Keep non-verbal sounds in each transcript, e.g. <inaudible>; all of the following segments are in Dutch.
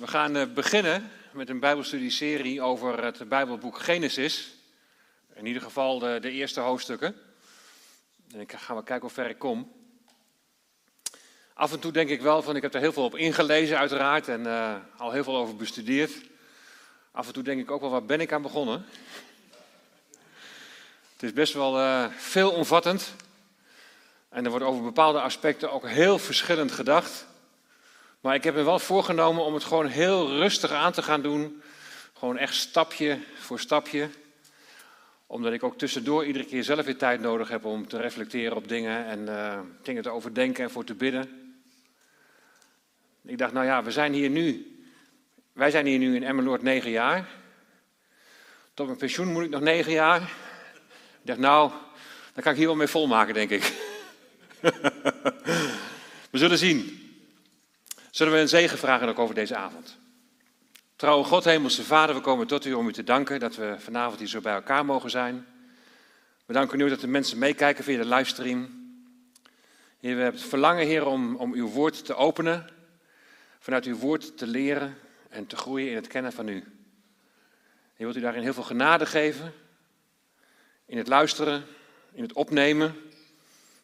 We gaan eh, beginnen met een Bijbelstudieserie over het Bijbelboek Genesis. In ieder geval de, de eerste hoofdstukken. En ik ga wel kijken hoe ver ik kom. Af en toe denk ik wel van, ik heb er heel veel op ingelezen uiteraard en uh, al heel veel over bestudeerd. Af en toe denk ik ook wel, waar ben ik aan begonnen? Het is best wel uh, veelomvattend. En er wordt over bepaalde aspecten ook heel verschillend gedacht. Maar ik heb me wel voorgenomen om het gewoon heel rustig aan te gaan doen. Gewoon echt stapje voor stapje. Omdat ik ook tussendoor iedere keer zelf weer tijd nodig heb om te reflecteren op dingen en uh, dingen te overdenken en voor te bidden. Ik dacht, nou ja, we zijn hier nu. Wij zijn hier nu in Emmeloord negen jaar. Tot mijn pensioen moet ik nog negen jaar. Ik dacht, nou, dan kan ik hier wel mee volmaken, denk ik. <laughs> we zullen zien. Zullen we een zegen vragen ook over deze avond? Trouwe God, Hemelse Vader, we komen tot u om u te danken dat we vanavond hier zo bij elkaar mogen zijn. We danken u dat de mensen meekijken via de livestream. Heer, we hebben het verlangen, Heer, om, om uw woord te openen. Vanuit uw woord te leren en te groeien in het kennen van u. Heer, wilt u daarin heel veel genade geven. In het luisteren, in het opnemen,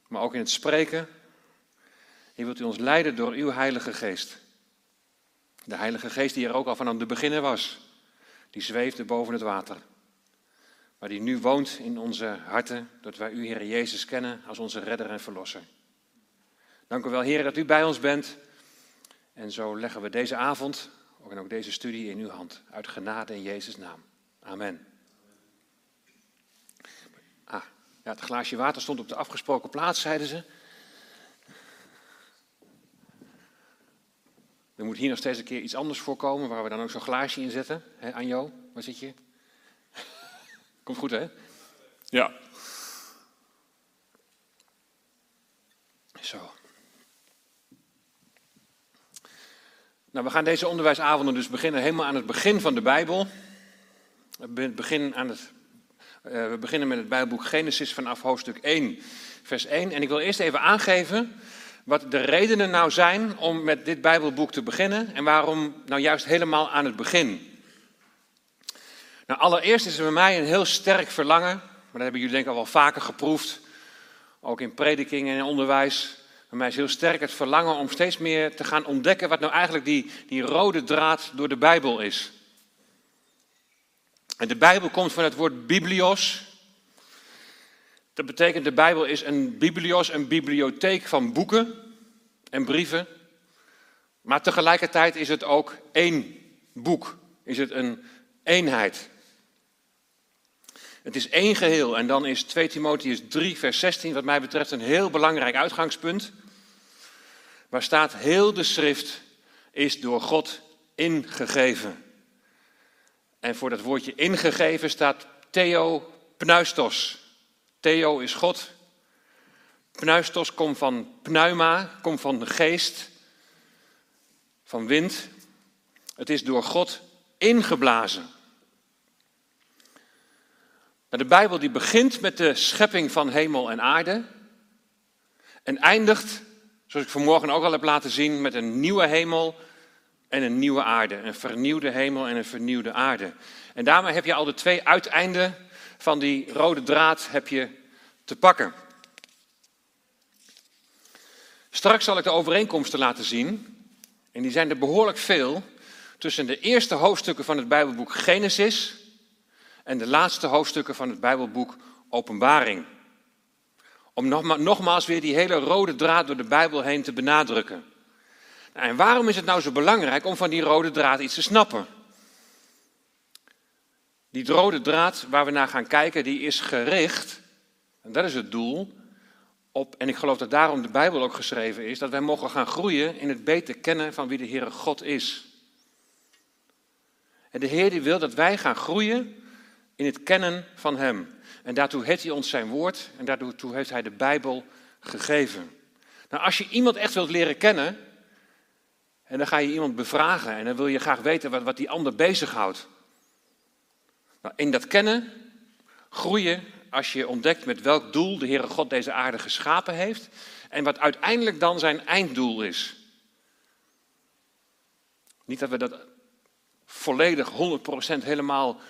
maar ook in het spreken. Heer, wilt u ons leiden door uw Heilige Geest. De Heilige Geest die er ook al vanaf de beginnen was. Die zweefde boven het water. Maar die nu woont in onze harten, dat wij u, Heer Jezus, kennen als onze redder en verlosser. Dank u wel, Heer, dat u bij ons bent. En zo leggen we deze avond, en ook deze studie in uw hand. Uit genade in Jezus' naam. Amen. Ah, ja, het glaasje water stond op de afgesproken plaats, zeiden ze. Er moet hier nog steeds een keer iets anders voorkomen, waar we dan ook zo'n glaasje in zetten. He, Anjo, waar zit je? <laughs> Komt goed, hè? Ja. Zo. Nou, we gaan deze onderwijsavonden dus beginnen helemaal aan het begin van de Bijbel. We, beginnen, aan het, uh, we beginnen met het Bijbelboek Genesis vanaf hoofdstuk 1, vers 1. En ik wil eerst even aangeven wat de redenen nou zijn om met dit Bijbelboek te beginnen en waarom nou juist helemaal aan het begin. Nou, allereerst is er bij mij een heel sterk verlangen, maar dat hebben jullie denk ik al wel vaker geproefd, ook in prediking en onderwijs. Bij mij is heel sterk het verlangen om steeds meer te gaan ontdekken wat nou eigenlijk die, die rode draad door de Bijbel is. En de Bijbel komt van het woord biblios, dat betekent de Bijbel is een biblios, een bibliotheek van boeken en brieven. Maar tegelijkertijd is het ook één boek. Is het een eenheid. Het is één geheel en dan is 2 Timotheus 3 vers 16 wat mij betreft een heel belangrijk uitgangspunt. Waar staat heel de schrift is door God ingegeven. En voor dat woordje ingegeven staat Theo Pneustos. Theo is God. Pneustos komt van pneuma, komt van de geest, van wind. Het is door God ingeblazen. De Bijbel die begint met de schepping van hemel en aarde en eindigt, zoals ik vanmorgen ook al heb laten zien, met een nieuwe hemel en een nieuwe aarde. Een vernieuwde hemel en een vernieuwde aarde. En daarmee heb je al de twee uiteinden van die rode draad heb je te pakken. Straks zal ik de overeenkomsten laten zien. En die zijn er behoorlijk veel tussen de eerste hoofdstukken van het Bijbelboek Genesis en de laatste hoofdstukken van het Bijbelboek Openbaring. Om nogmaals weer die hele rode draad door de Bijbel heen te benadrukken. Nou, en waarom is het nou zo belangrijk om van die rode draad iets te snappen? Die rode draad waar we naar gaan kijken, die is gericht, en dat is het doel, op, en ik geloof dat daarom de Bijbel ook geschreven is, dat wij mogen gaan groeien in het beter kennen van wie de Heere God is. En de Heer die wil dat wij gaan groeien in het kennen van Hem. En daartoe heeft Hij ons zijn woord en daartoe heeft Hij de Bijbel gegeven. Nou, als je iemand echt wilt leren kennen, en dan ga je iemand bevragen en dan wil je graag weten wat, wat die ander bezighoudt. Nou, in dat kennen groeien als je ontdekt met welk doel de Heere God deze aarde geschapen heeft en wat uiteindelijk dan zijn einddoel is. Niet dat we dat volledig 100% helemaal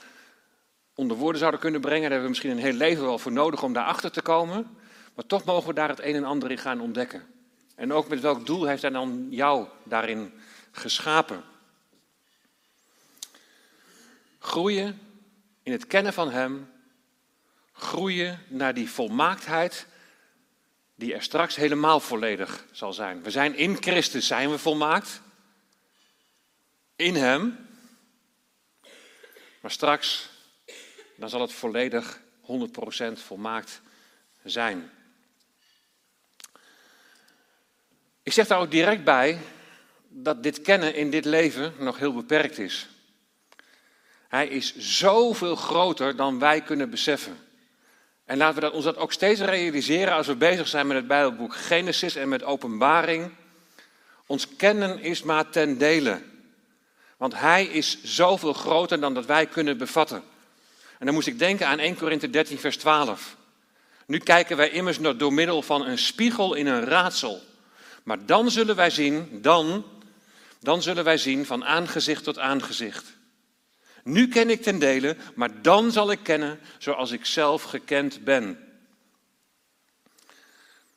onder woorden zouden kunnen brengen. Daar hebben we misschien een heel leven wel voor nodig om daarachter te komen. Maar toch mogen we daar het een en ander in gaan ontdekken. En ook met welk doel heeft hij dan jou daarin geschapen? Groeien in het kennen van Hem. Groeien naar die volmaaktheid die er straks helemaal volledig zal zijn. We zijn in Christus, zijn we volmaakt. In Hem. Maar straks, dan zal het volledig 100% volmaakt zijn. Ik zeg daar ook direct bij dat dit kennen in dit leven nog heel beperkt is. Hij is zoveel groter dan wij kunnen beseffen. En laten we dat, ons dat ook steeds realiseren als we bezig zijn met het Bijbelboek Genesis en met Openbaring. Ons kennen is maar ten dele. Want Hij is zoveel groter dan dat wij kunnen bevatten. En dan moest ik denken aan 1 Korinthe 13, vers 12. Nu kijken wij immers nog door middel van een spiegel in een raadsel. Maar dan zullen wij zien, dan, dan zullen wij zien van aangezicht tot aangezicht. Nu ken ik ten dele, maar dan zal ik kennen zoals ik zelf gekend ben.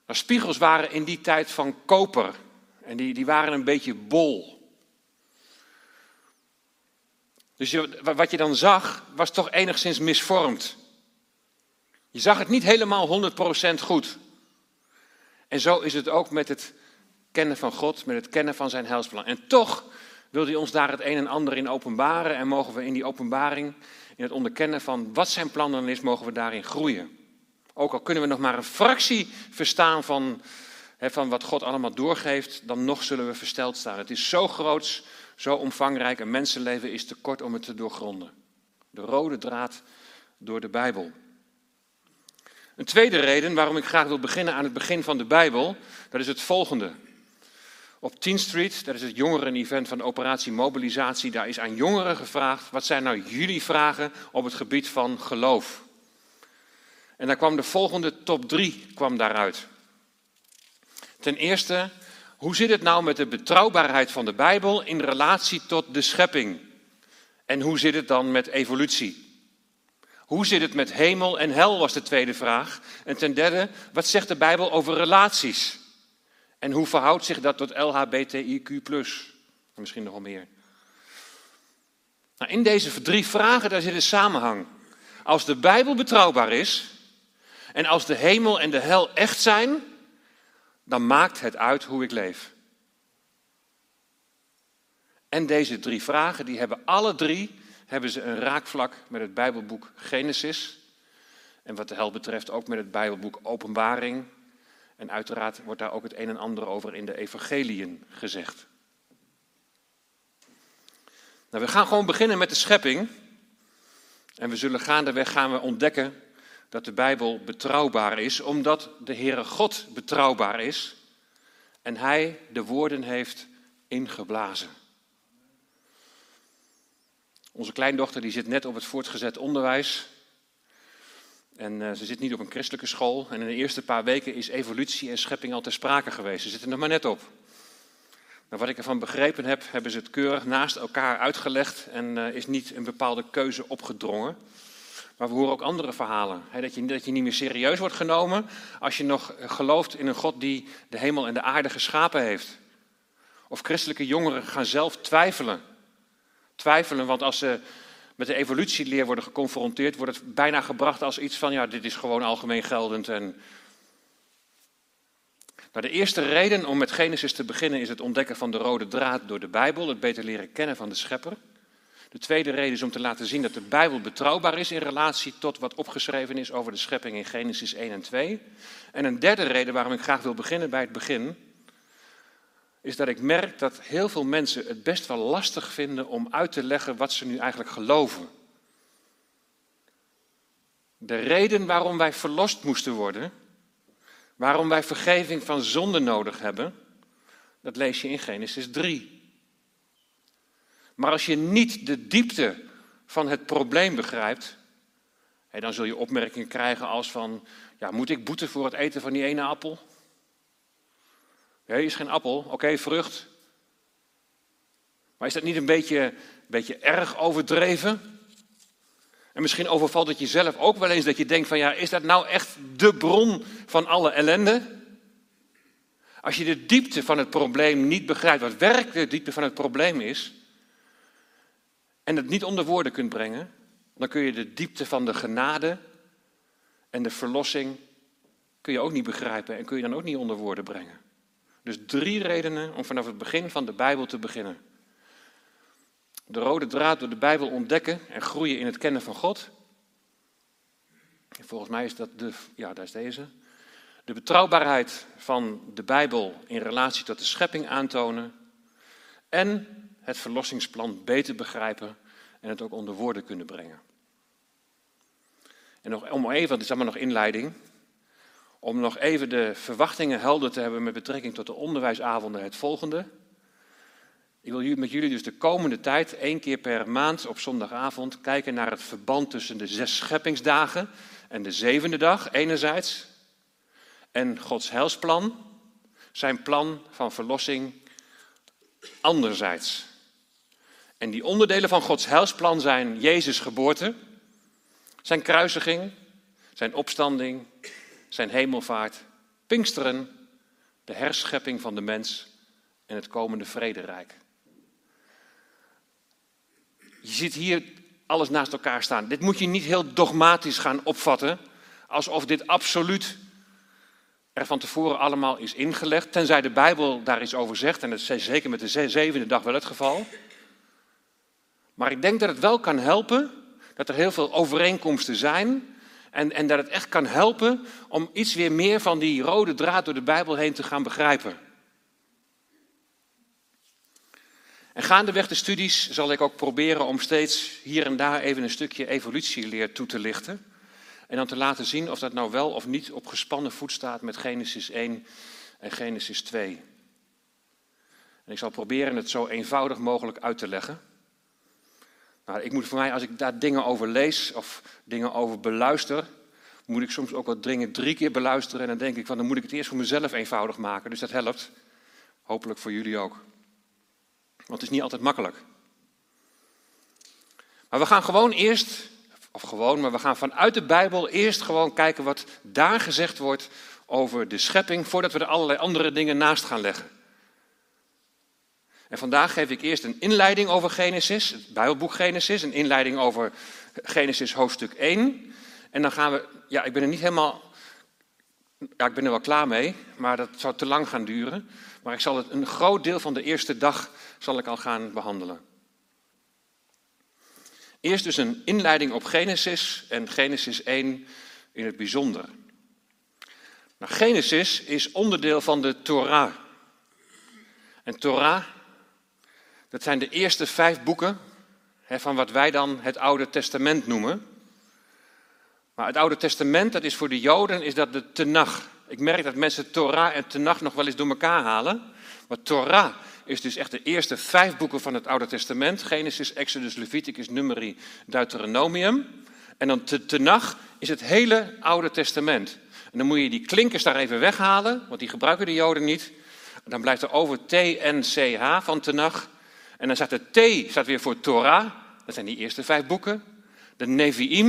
Maar spiegels waren in die tijd van koper en die, die waren een beetje bol. Dus wat je dan zag, was toch enigszins misvormd. Je zag het niet helemaal 100% goed. En zo is het ook met het kennen van God, met het kennen van zijn heilsplan. En toch wil hij ons daar het een en ander in openbaren en mogen we in die openbaring, in het onderkennen van wat zijn plan dan is, mogen we daarin groeien. Ook al kunnen we nog maar een fractie verstaan van, van wat God allemaal doorgeeft, dan nog zullen we versteld staan. Het is zo groots, zo omvangrijk, een mensenleven is te kort om het te doorgronden. De rode draad door de Bijbel. Een tweede reden waarom ik graag wil beginnen aan het begin van de Bijbel, dat is het volgende. Op 10 Street, dat is het jongeren-event van operatie Mobilisatie, daar is aan jongeren gevraagd: wat zijn nou jullie vragen op het gebied van geloof? En daar kwam de volgende top 3 kwam daaruit. Ten eerste, hoe zit het nou met de betrouwbaarheid van de Bijbel in relatie tot de schepping? En hoe zit het dan met evolutie? Hoe zit het met hemel en hel was de tweede vraag. En ten derde, wat zegt de Bijbel over relaties? En hoe verhoudt zich dat tot LHBTIQ? Misschien nog wel meer. Nou, in deze drie vragen daar zit een samenhang. Als de Bijbel betrouwbaar is en als de hemel en de hel echt zijn, dan maakt het uit hoe ik leef. En deze drie vragen, die hebben alle drie hebben ze een raakvlak met het Bijbelboek Genesis. En wat de hel betreft ook met het Bijbelboek Openbaring en uiteraard wordt daar ook het een en ander over in de evangeliën gezegd. Nou, we gaan gewoon beginnen met de schepping. En we zullen gaandeweg gaan we ontdekken dat de Bijbel betrouwbaar is, omdat de Heere God betrouwbaar is en Hij de woorden heeft ingeblazen. Onze kleindochter die zit net op het voortgezet onderwijs. En uh, ze zit niet op een christelijke school. En in de eerste paar weken is evolutie en schepping al ter sprake geweest. Ze zitten er maar net op. Maar wat ik ervan begrepen heb, hebben ze het keurig naast elkaar uitgelegd en uh, is niet een bepaalde keuze opgedrongen. Maar we horen ook andere verhalen. Dat, je, dat je niet meer serieus wordt genomen als je nog gelooft in een God die de hemel en de aarde geschapen heeft. Of christelijke jongeren gaan zelf twijfelen. Twijfelen, want als ze met de evolutieleer worden geconfronteerd, wordt het bijna gebracht als iets van, ja, dit is gewoon algemeen geldend. En... De eerste reden om met Genesis te beginnen is het ontdekken van de rode draad door de Bijbel, het beter leren kennen van de schepper. De tweede reden is om te laten zien dat de Bijbel betrouwbaar is in relatie tot wat opgeschreven is over de schepping in Genesis 1 en 2. En een derde reden waarom ik graag wil beginnen bij het begin, is dat ik merk dat heel veel mensen het best wel lastig vinden om uit te leggen wat ze nu eigenlijk geloven. De reden waarom wij verlost moesten worden, waarom wij vergeving van zonde nodig hebben, dat lees je in Genesis 3. Maar als je niet de diepte van het probleem begrijpt, dan zul je opmerkingen krijgen als van, ja, moet ik boeten voor het eten van die ene appel? Ja, is geen appel. Oké, vrucht. Maar is dat niet een beetje, beetje erg overdreven? En misschien overvalt het jezelf ook wel eens dat je denkt van ja, is dat nou echt de bron van alle ellende? Als je de diepte van het probleem niet begrijpt, wat werkelijk de diepte van het probleem is, en het niet onder woorden kunt brengen, dan kun je de diepte van de genade en de verlossing kun je ook niet begrijpen en kun je dan ook niet onder woorden brengen. Dus drie redenen om vanaf het begin van de Bijbel te beginnen. De rode draad door de Bijbel ontdekken en groeien in het kennen van God. volgens mij is dat de, ja, daar is deze. De betrouwbaarheid van de Bijbel in relatie tot de schepping aantonen. En het verlossingsplan beter begrijpen en het ook onder woorden kunnen brengen. En nog, om even, want het is allemaal nog inleiding, om nog even de verwachtingen helder te hebben met betrekking tot de onderwijsavonden het volgende. Ik wil met jullie dus de komende tijd, één keer per maand op zondagavond, kijken naar het verband tussen de zes scheppingsdagen en de zevende dag enerzijds. En Gods heilsplan, zijn plan van verlossing anderzijds. En die onderdelen van Gods heilsplan zijn Jezus' geboorte, zijn kruisiging, zijn opstanding, zijn hemelvaart, Pinksteren, de herschepping van de mens en het komende vrederijk. Je ziet hier alles naast elkaar staan. Dit moet je niet heel dogmatisch gaan opvatten, alsof dit absoluut er van tevoren allemaal is ingelegd, tenzij de Bijbel daar iets over zegt, en dat is zeker met de zevende dag wel het geval. Maar ik denk dat het wel kan helpen, dat er heel veel overeenkomsten zijn, en, en dat het echt kan helpen om iets weer meer van die rode draad door de Bijbel heen te gaan begrijpen. En gaandeweg de studies zal ik ook proberen om steeds hier en daar even een stukje evolutieleer toe te lichten. En dan te laten zien of dat nou wel of niet op gespannen voet staat met Genesis 1 en Genesis 2. En ik zal proberen het zo eenvoudig mogelijk uit te leggen. Nou, ik moet voor mij, als ik daar dingen over lees of dingen over beluister, moet ik soms ook wat dingen drie keer beluisteren. En dan denk ik van, dan moet ik het eerst voor mezelf eenvoudig maken. Dus dat helpt. Hopelijk voor jullie ook. Want het is niet altijd makkelijk. Maar we gaan gewoon eerst, of gewoon, maar we gaan vanuit de Bijbel eerst gewoon kijken wat daar gezegd wordt over de schepping, voordat we er allerlei andere dingen naast gaan leggen. En vandaag geef ik eerst een inleiding over Genesis, het Bijbelboek Genesis, een inleiding over Genesis hoofdstuk 1. En dan gaan we, ja, ik ben er niet helemaal, ja, ik ben er wel klaar mee, maar dat zou te lang gaan duren. Maar ik zal het een groot deel van de eerste dag zal ik al gaan behandelen. Eerst dus een inleiding op Genesis en Genesis 1 in het bijzonder. Nou, Genesis is onderdeel van de Torah. En Torah, dat zijn de eerste vijf boeken hè, van wat wij dan het Oude Testament noemen. Maar het Oude Testament, dat is voor de Joden, is dat de Tenach. Ik merk dat mensen Torah en Tenach nog wel eens door elkaar halen. Maar Torah is dus echt de eerste vijf boeken van het Oude Testament. Genesis, Exodus, Leviticus, Numeri, Deuteronomium. En dan Tenach is het hele Oude Testament. En dan moet je die klinkers daar even weghalen, want die gebruiken de Joden niet. dan blijft er over T N C H van Tenach. En dan staat de T staat weer voor Torah. Dat zijn die eerste vijf boeken. De Nevi'im.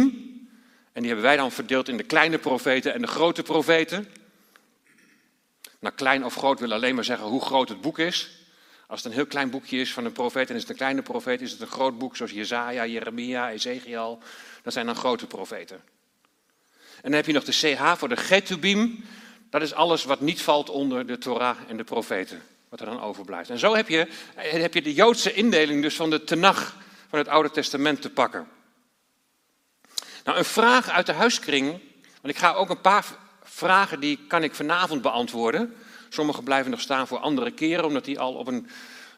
En die hebben wij dan verdeeld in de kleine profeten en de grote profeten. Nou, klein of groot wil alleen maar zeggen hoe groot het boek is. Als het een heel klein boekje is van een profeet en is het een kleine profeet, is het een groot boek zoals Jezaja, Jeremia, Ezekiel. Dat zijn dan grote profeten. En dan heb je nog de CH voor de Getubim. Dat is alles wat niet valt onder de Torah en de profeten. Wat er dan overblijft. En zo heb je, heb je de Joodse indeling dus van de Tenach van het Oude Testament te pakken. Nou, een vraag uit de huiskring. Want ik ga ook een paar vragen die kan ik vanavond beantwoorden. Sommige blijven nog staan voor andere keren, omdat die al op een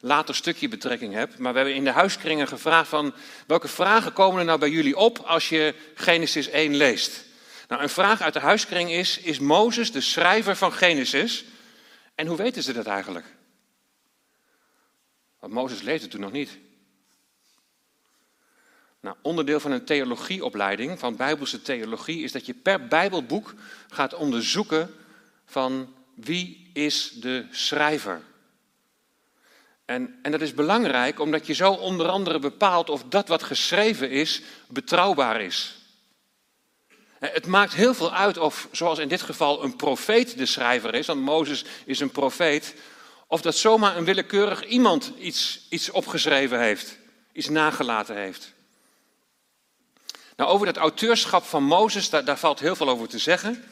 later stukje betrekking hebben. Maar we hebben in de huiskringen gevraagd van welke vragen komen er nou bij jullie op als je Genesis 1 leest. Nou, een vraag uit de huiskring is, is Mozes de schrijver van Genesis? En hoe weten ze dat eigenlijk? Want Mozes leefde toen nog niet. Nou, onderdeel van een theologieopleiding, van bijbelse theologie, is dat je per bijbelboek gaat onderzoeken van wie is de schrijver. En, en dat is belangrijk omdat je zo onder andere bepaalt of dat wat geschreven is betrouwbaar is. Het maakt heel veel uit of, zoals in dit geval, een profeet de schrijver is, want Mozes is een profeet, of dat zomaar een willekeurig iemand iets, iets opgeschreven heeft, iets nagelaten heeft. Nou, over dat auteurschap van Mozes, daar, daar valt heel veel over te zeggen.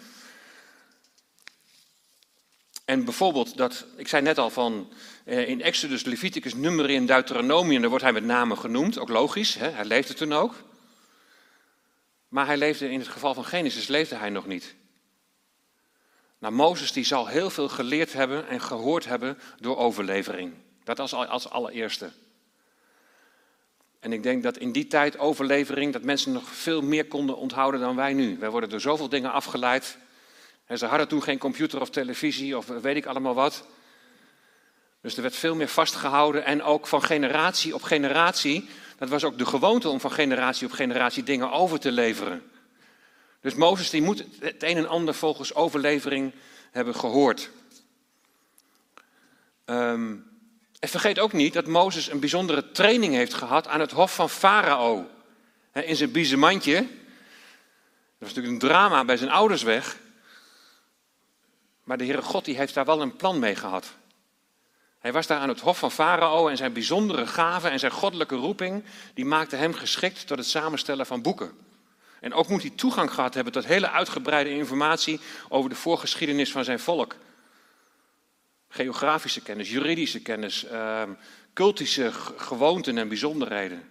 En bijvoorbeeld dat, ik zei net al van eh, in Exodus, Leviticus, Numeri en Deuteronomium, daar wordt hij met name genoemd, ook logisch, hè? hij leefde toen ook. Maar hij leefde in het geval van Genesis leefde hij nog niet. Nou, Mozes die zal heel veel geleerd hebben en gehoord hebben door overlevering. Dat als, als allereerste. En ik denk dat in die tijd overlevering, dat mensen nog veel meer konden onthouden dan wij nu. Wij worden door zoveel dingen afgeleid. En ze hadden toen geen computer of televisie of weet ik allemaal wat. Dus er werd veel meer vastgehouden en ook van generatie op generatie. Dat was ook de gewoonte om van generatie op generatie dingen over te leveren. Dus Mozes die moet het een en ander volgens overlevering hebben gehoord. Um, en vergeet ook niet dat Mozes een bijzondere training heeft gehad aan het hof van Farao. In zijn biezenmandje. Dat was natuurlijk een drama bij zijn ouders weg. Maar de Heere God die heeft daar wel een plan mee gehad. Hij was daar aan het hof van Farao en zijn bijzondere gaven en zijn goddelijke roeping, die maakte hem geschikt tot het samenstellen van boeken. En ook moet hij toegang gehad hebben tot hele uitgebreide informatie over de voorgeschiedenis van zijn volk. Geografische kennis, juridische kennis, uh, cultische gewoonten en bijzonderheden.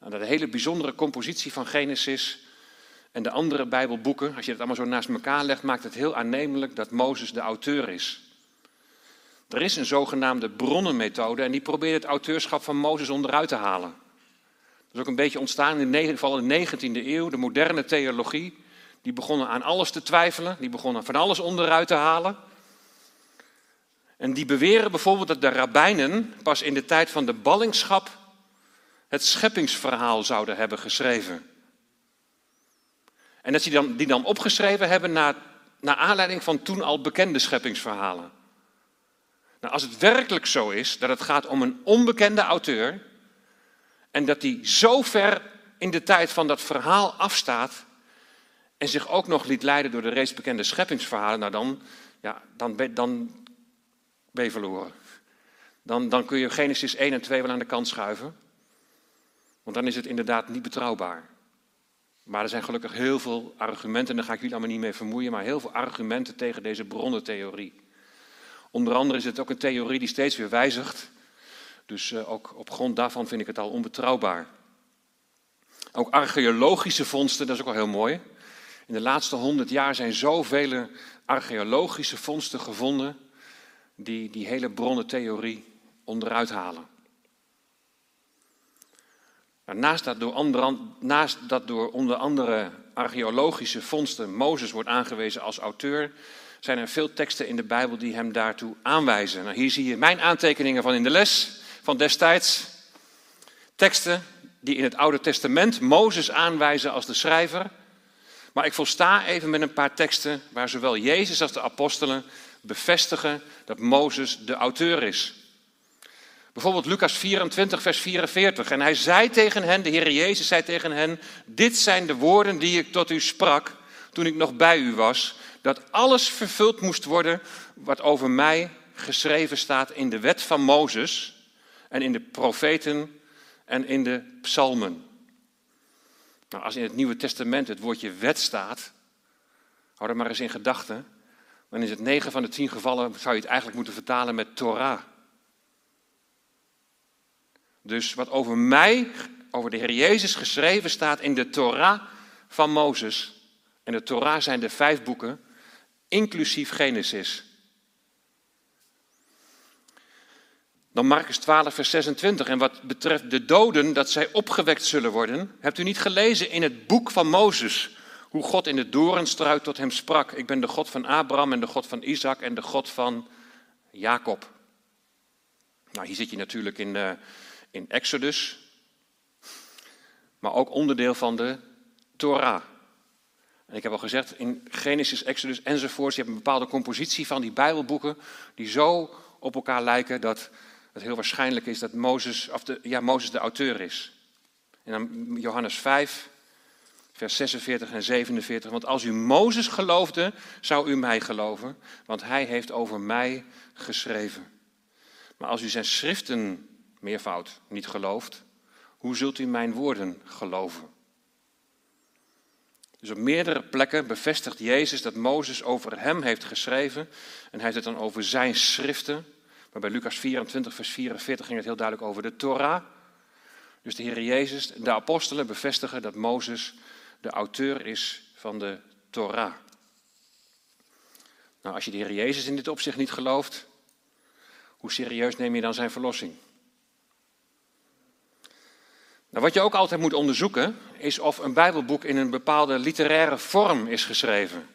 En de hele bijzondere compositie van Genesis en de andere Bijbelboeken, als je het allemaal zo naast elkaar legt, maakt het heel aannemelijk dat Mozes de auteur is. Er is een zogenaamde bronnenmethode en die probeert het auteurschap van Mozes onderuit te halen. Is ook een beetje ontstaan in de, vooral in de 19e eeuw, de moderne theologie. Die begonnen aan alles te twijfelen, die begonnen van alles onderuit te halen. En die beweren bijvoorbeeld dat de rabbijnen pas in de tijd van de ballingschap het scheppingsverhaal zouden hebben geschreven. En dat ze die dan, die dan opgeschreven hebben naar, naar aanleiding van toen al bekende scheppingsverhalen. Nou, als het werkelijk zo is dat het gaat om een onbekende auteur en dat die zo ver in de tijd van dat verhaal afstaat en zich ook nog liet leiden door de reeds bekende scheppingsverhalen, nou dan, ja, dan, ben, dan ben je verloren. Dan, dan kun je Genesis 1 en 2 wel aan de kant schuiven, want dan is het inderdaad niet betrouwbaar. Maar er zijn gelukkig heel veel argumenten, en daar ga ik jullie allemaal niet mee vermoeien, maar heel veel argumenten tegen deze bronnentheorie. Onder andere is het ook een theorie die steeds weer wijzigt. Dus uh, ook op grond daarvan vind ik het al onbetrouwbaar. Ook archeologische vondsten, dat is ook wel heel mooi. In de laatste honderd jaar zijn zoveel archeologische vondsten gevonden die die hele bronnentheorie onderuit halen. Nou, naast, dat door naast dat door onder andere archeologische vondsten Mozes wordt aangewezen als auteur, zijn er veel teksten in de Bijbel die hem daartoe aanwijzen. Nou, hier zie je mijn aantekeningen van in de les van destijds. Teksten die in het Oude Testament Mozes aanwijzen als de schrijver. Maar ik volsta even met een paar teksten waar zowel Jezus als de apostelen bevestigen dat Mozes de auteur is. Bijvoorbeeld Lucas 24, vers 44. En hij zei tegen hen, de Heer Jezus zei tegen hen, dit zijn de woorden die ik tot u sprak toen ik nog bij u was dat alles vervuld moest worden wat over mij geschreven staat in de wet van Mozes en in de profeten en in de psalmen. Nou, als in het Nieuwe Testament het woordje wet staat, hou dat maar eens in gedachten, dan is het negen van de tien gevallen, zou je het eigenlijk moeten vertalen met Torah. Dus wat over mij, over de Heer Jezus geschreven staat in de Torah van Mozes. En de Torah zijn de vijf boeken inclusief Genesis. Dan Marcus 12, vers 26. En wat betreft de doden, dat zij opgewekt zullen worden. Hebt u niet gelezen in het boek van Mozes hoe God in de doornstruik tot hem sprak? Ik ben de God van Abraham en de God van Isaac en de God van Jacob. Nou, hier zit je natuurlijk in, uh, in Exodus, maar ook onderdeel van de Torah. En ik heb al gezegd, in Genesis, Exodus enzovoorts, je hebt een bepaalde compositie van die Bijbelboeken die zo op elkaar lijken dat het heel waarschijnlijk is dat Mozes, of de, ja, Mozes de auteur is. En dan Johannes 5, vers 46 en 47. Want als u Mozes geloofde, zou u mij geloven, want hij heeft over mij geschreven. Maar als u zijn schriften, meervoud, niet gelooft, hoe zult u mijn woorden geloven? Dus op meerdere plekken bevestigt Jezus dat Mozes over hem heeft geschreven. En hij heeft het dan over zijn schriften. Maar bij Lucas 24, vers 44 ging het heel duidelijk over de Torah. Dus de Heer Jezus, de apostelen bevestigen dat Mozes de auteur is van de Torah. Nou, als je de Heer Jezus in dit opzicht niet gelooft, hoe serieus neem je dan zijn verlossing? Nou, wat je ook altijd moet onderzoeken, is of een Bijbelboek in een bepaalde literaire vorm is geschreven.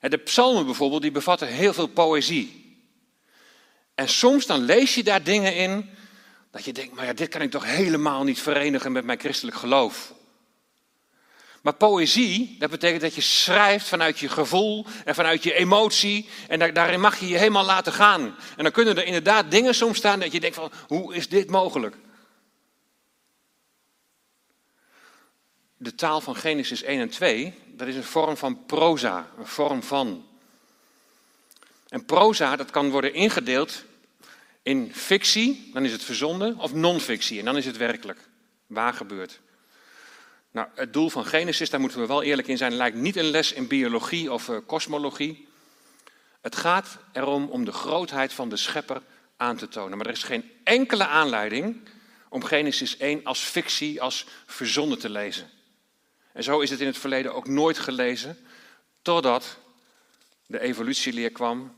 De psalmen bijvoorbeeld, die bevatten heel veel poëzie. En soms dan lees je daar dingen in dat je denkt, maar ja, dit kan ik toch helemaal niet verenigen met mijn christelijk geloof. Maar poëzie, dat betekent dat je schrijft vanuit je gevoel en vanuit je emotie. En daarin mag je je helemaal laten gaan. En dan kunnen er inderdaad dingen soms staan dat je denkt van, hoe is dit mogelijk? De taal van Genesis 1 en 2, dat is een vorm van proza, een vorm van. En proza, dat kan worden ingedeeld in fictie, dan is het verzonden, of non-fictie, en dan is het werkelijk, waar gebeurt. Nou, het doel van Genesis, daar moeten we wel eerlijk in zijn, lijkt niet een les in biologie of kosmologie. Uh, het gaat erom om de grootheid van de schepper aan te tonen. Maar er is geen enkele aanleiding om Genesis 1 als fictie, als verzonnen te lezen. En zo is het in het verleden ook nooit gelezen, totdat de evolutieleer kwam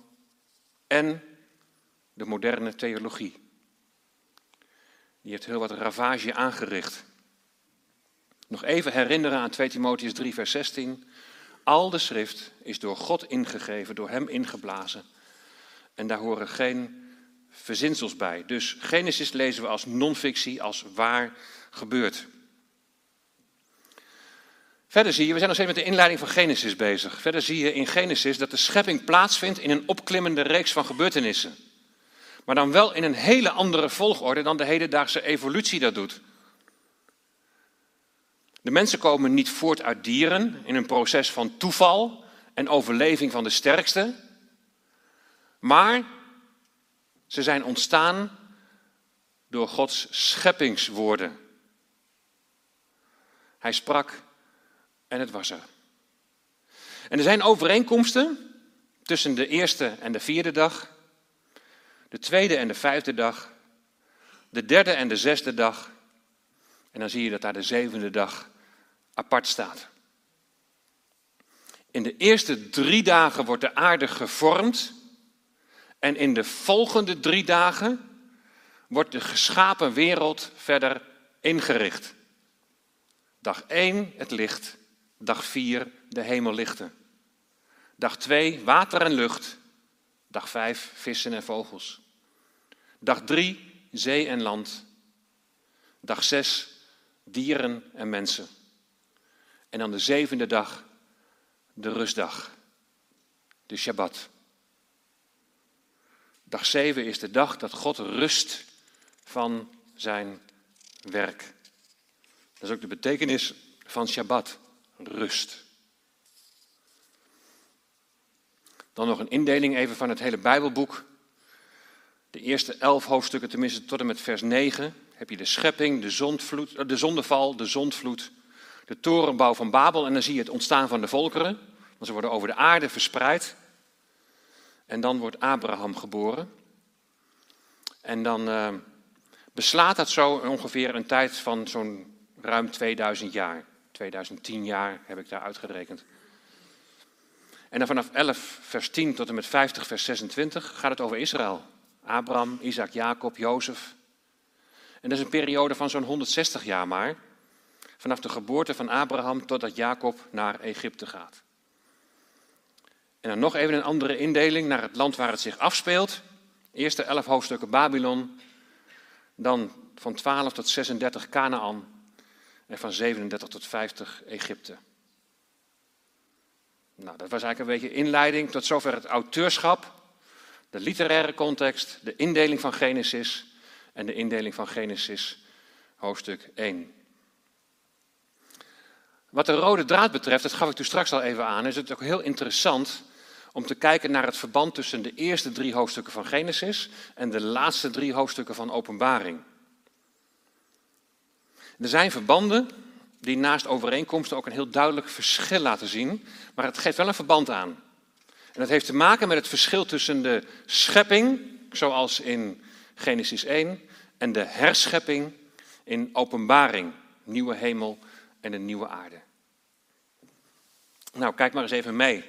en de moderne theologie. Die heeft heel wat ravage aangericht. Nog even herinneren aan 2 Timotheus 3, vers 16. Al de schrift is door God ingegeven, door Hem ingeblazen. En daar horen geen verzinsels bij. Dus Genesis lezen we als non-fictie, als waar gebeurd. Verder zie je, we zijn nog steeds met de inleiding van Genesis bezig. Verder zie je in Genesis dat de schepping plaatsvindt in een opklimmende reeks van gebeurtenissen. Maar dan wel in een hele andere volgorde dan de hedendaagse evolutie dat doet. De mensen komen niet voort uit dieren in een proces van toeval en overleving van de sterkste, maar ze zijn ontstaan door Gods scheppingswoorden. Hij sprak en het was er. En er zijn overeenkomsten tussen de eerste en de vierde dag, de tweede en de vijfde dag, de derde en de zesde dag. En dan zie je dat daar de zevende dag apart staat. In de eerste drie dagen wordt de aarde gevormd. En in de volgende drie dagen wordt de geschapen wereld verder ingericht. Dag 1 het licht, dag 4 de hemellichten. Dag 2 water en lucht, dag 5 vissen en vogels. Dag 3 zee en land. Dag 6 dieren en mensen. En dan de zevende dag, de rustdag, de Shabbat. Dag zeven is de dag dat God rust van zijn werk. Dat is ook de betekenis van Shabbat, rust. Dan nog een indeling even van het hele Bijbelboek. De eerste elf hoofdstukken, tenminste tot en met vers 9, heb je de schepping, de, zondvloed, de zondeval, de zondvloed, de torenbouw van Babel en dan zie je het ontstaan van de volkeren. Want ze worden over de aarde verspreid. En dan wordt Abraham geboren. En dan uh, beslaat dat zo ongeveer een tijd van zo'n ruim 2000 jaar. 2010 jaar heb ik daar uitgerekend. En dan vanaf 11 vers 10 tot en met 50 vers 26 gaat het over Israël. Abraham, Isaac, Jacob, Jozef. En dat is een periode van zo'n 160 jaar maar vanaf de geboorte van Abraham totdat Jacob naar Egypte gaat. En dan nog even een andere indeling naar het land waar het zich afspeelt. Eerste elf hoofdstukken Babylon, dan van 12 tot 36 Canaan en van 37 tot 50 Egypte. Nou, dat was eigenlijk een beetje inleiding tot zover het auteurschap. De literaire context, de indeling van Genesis en de indeling van Genesis hoofdstuk 1. Wat de rode draad betreft, dat gaf ik toen straks al even aan, is het ook heel interessant om te kijken naar het verband tussen de eerste drie hoofdstukken van Genesis en de laatste drie hoofdstukken van Openbaring. Er zijn verbanden die naast overeenkomsten ook een heel duidelijk verschil laten zien, maar het geeft wel een verband aan. En dat heeft te maken met het verschil tussen de schepping, zoals in Genesis 1, en de herschepping in Openbaring, nieuwe hemel en een nieuwe aarde. Nou, kijk maar eens even mee.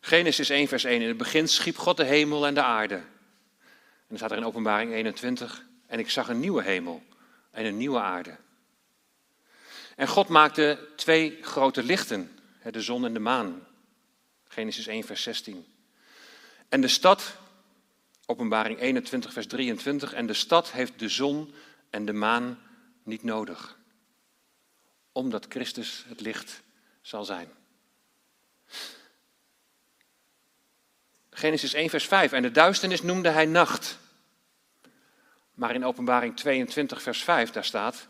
Genesis 1, vers 1. In het begin schiep God de hemel en de aarde. En dan staat er in Openbaring 21. En ik zag een nieuwe hemel en een nieuwe aarde. En God maakte twee grote lichten, de zon en de maan. Genesis 1, vers 16. En de stad, Openbaring 21, vers 23. En de stad heeft de zon en de maan niet nodig, omdat Christus het licht zal zijn. Genesis 1, vers 5. En de duisternis noemde hij nacht. Maar in Openbaring 22, vers 5, daar staat: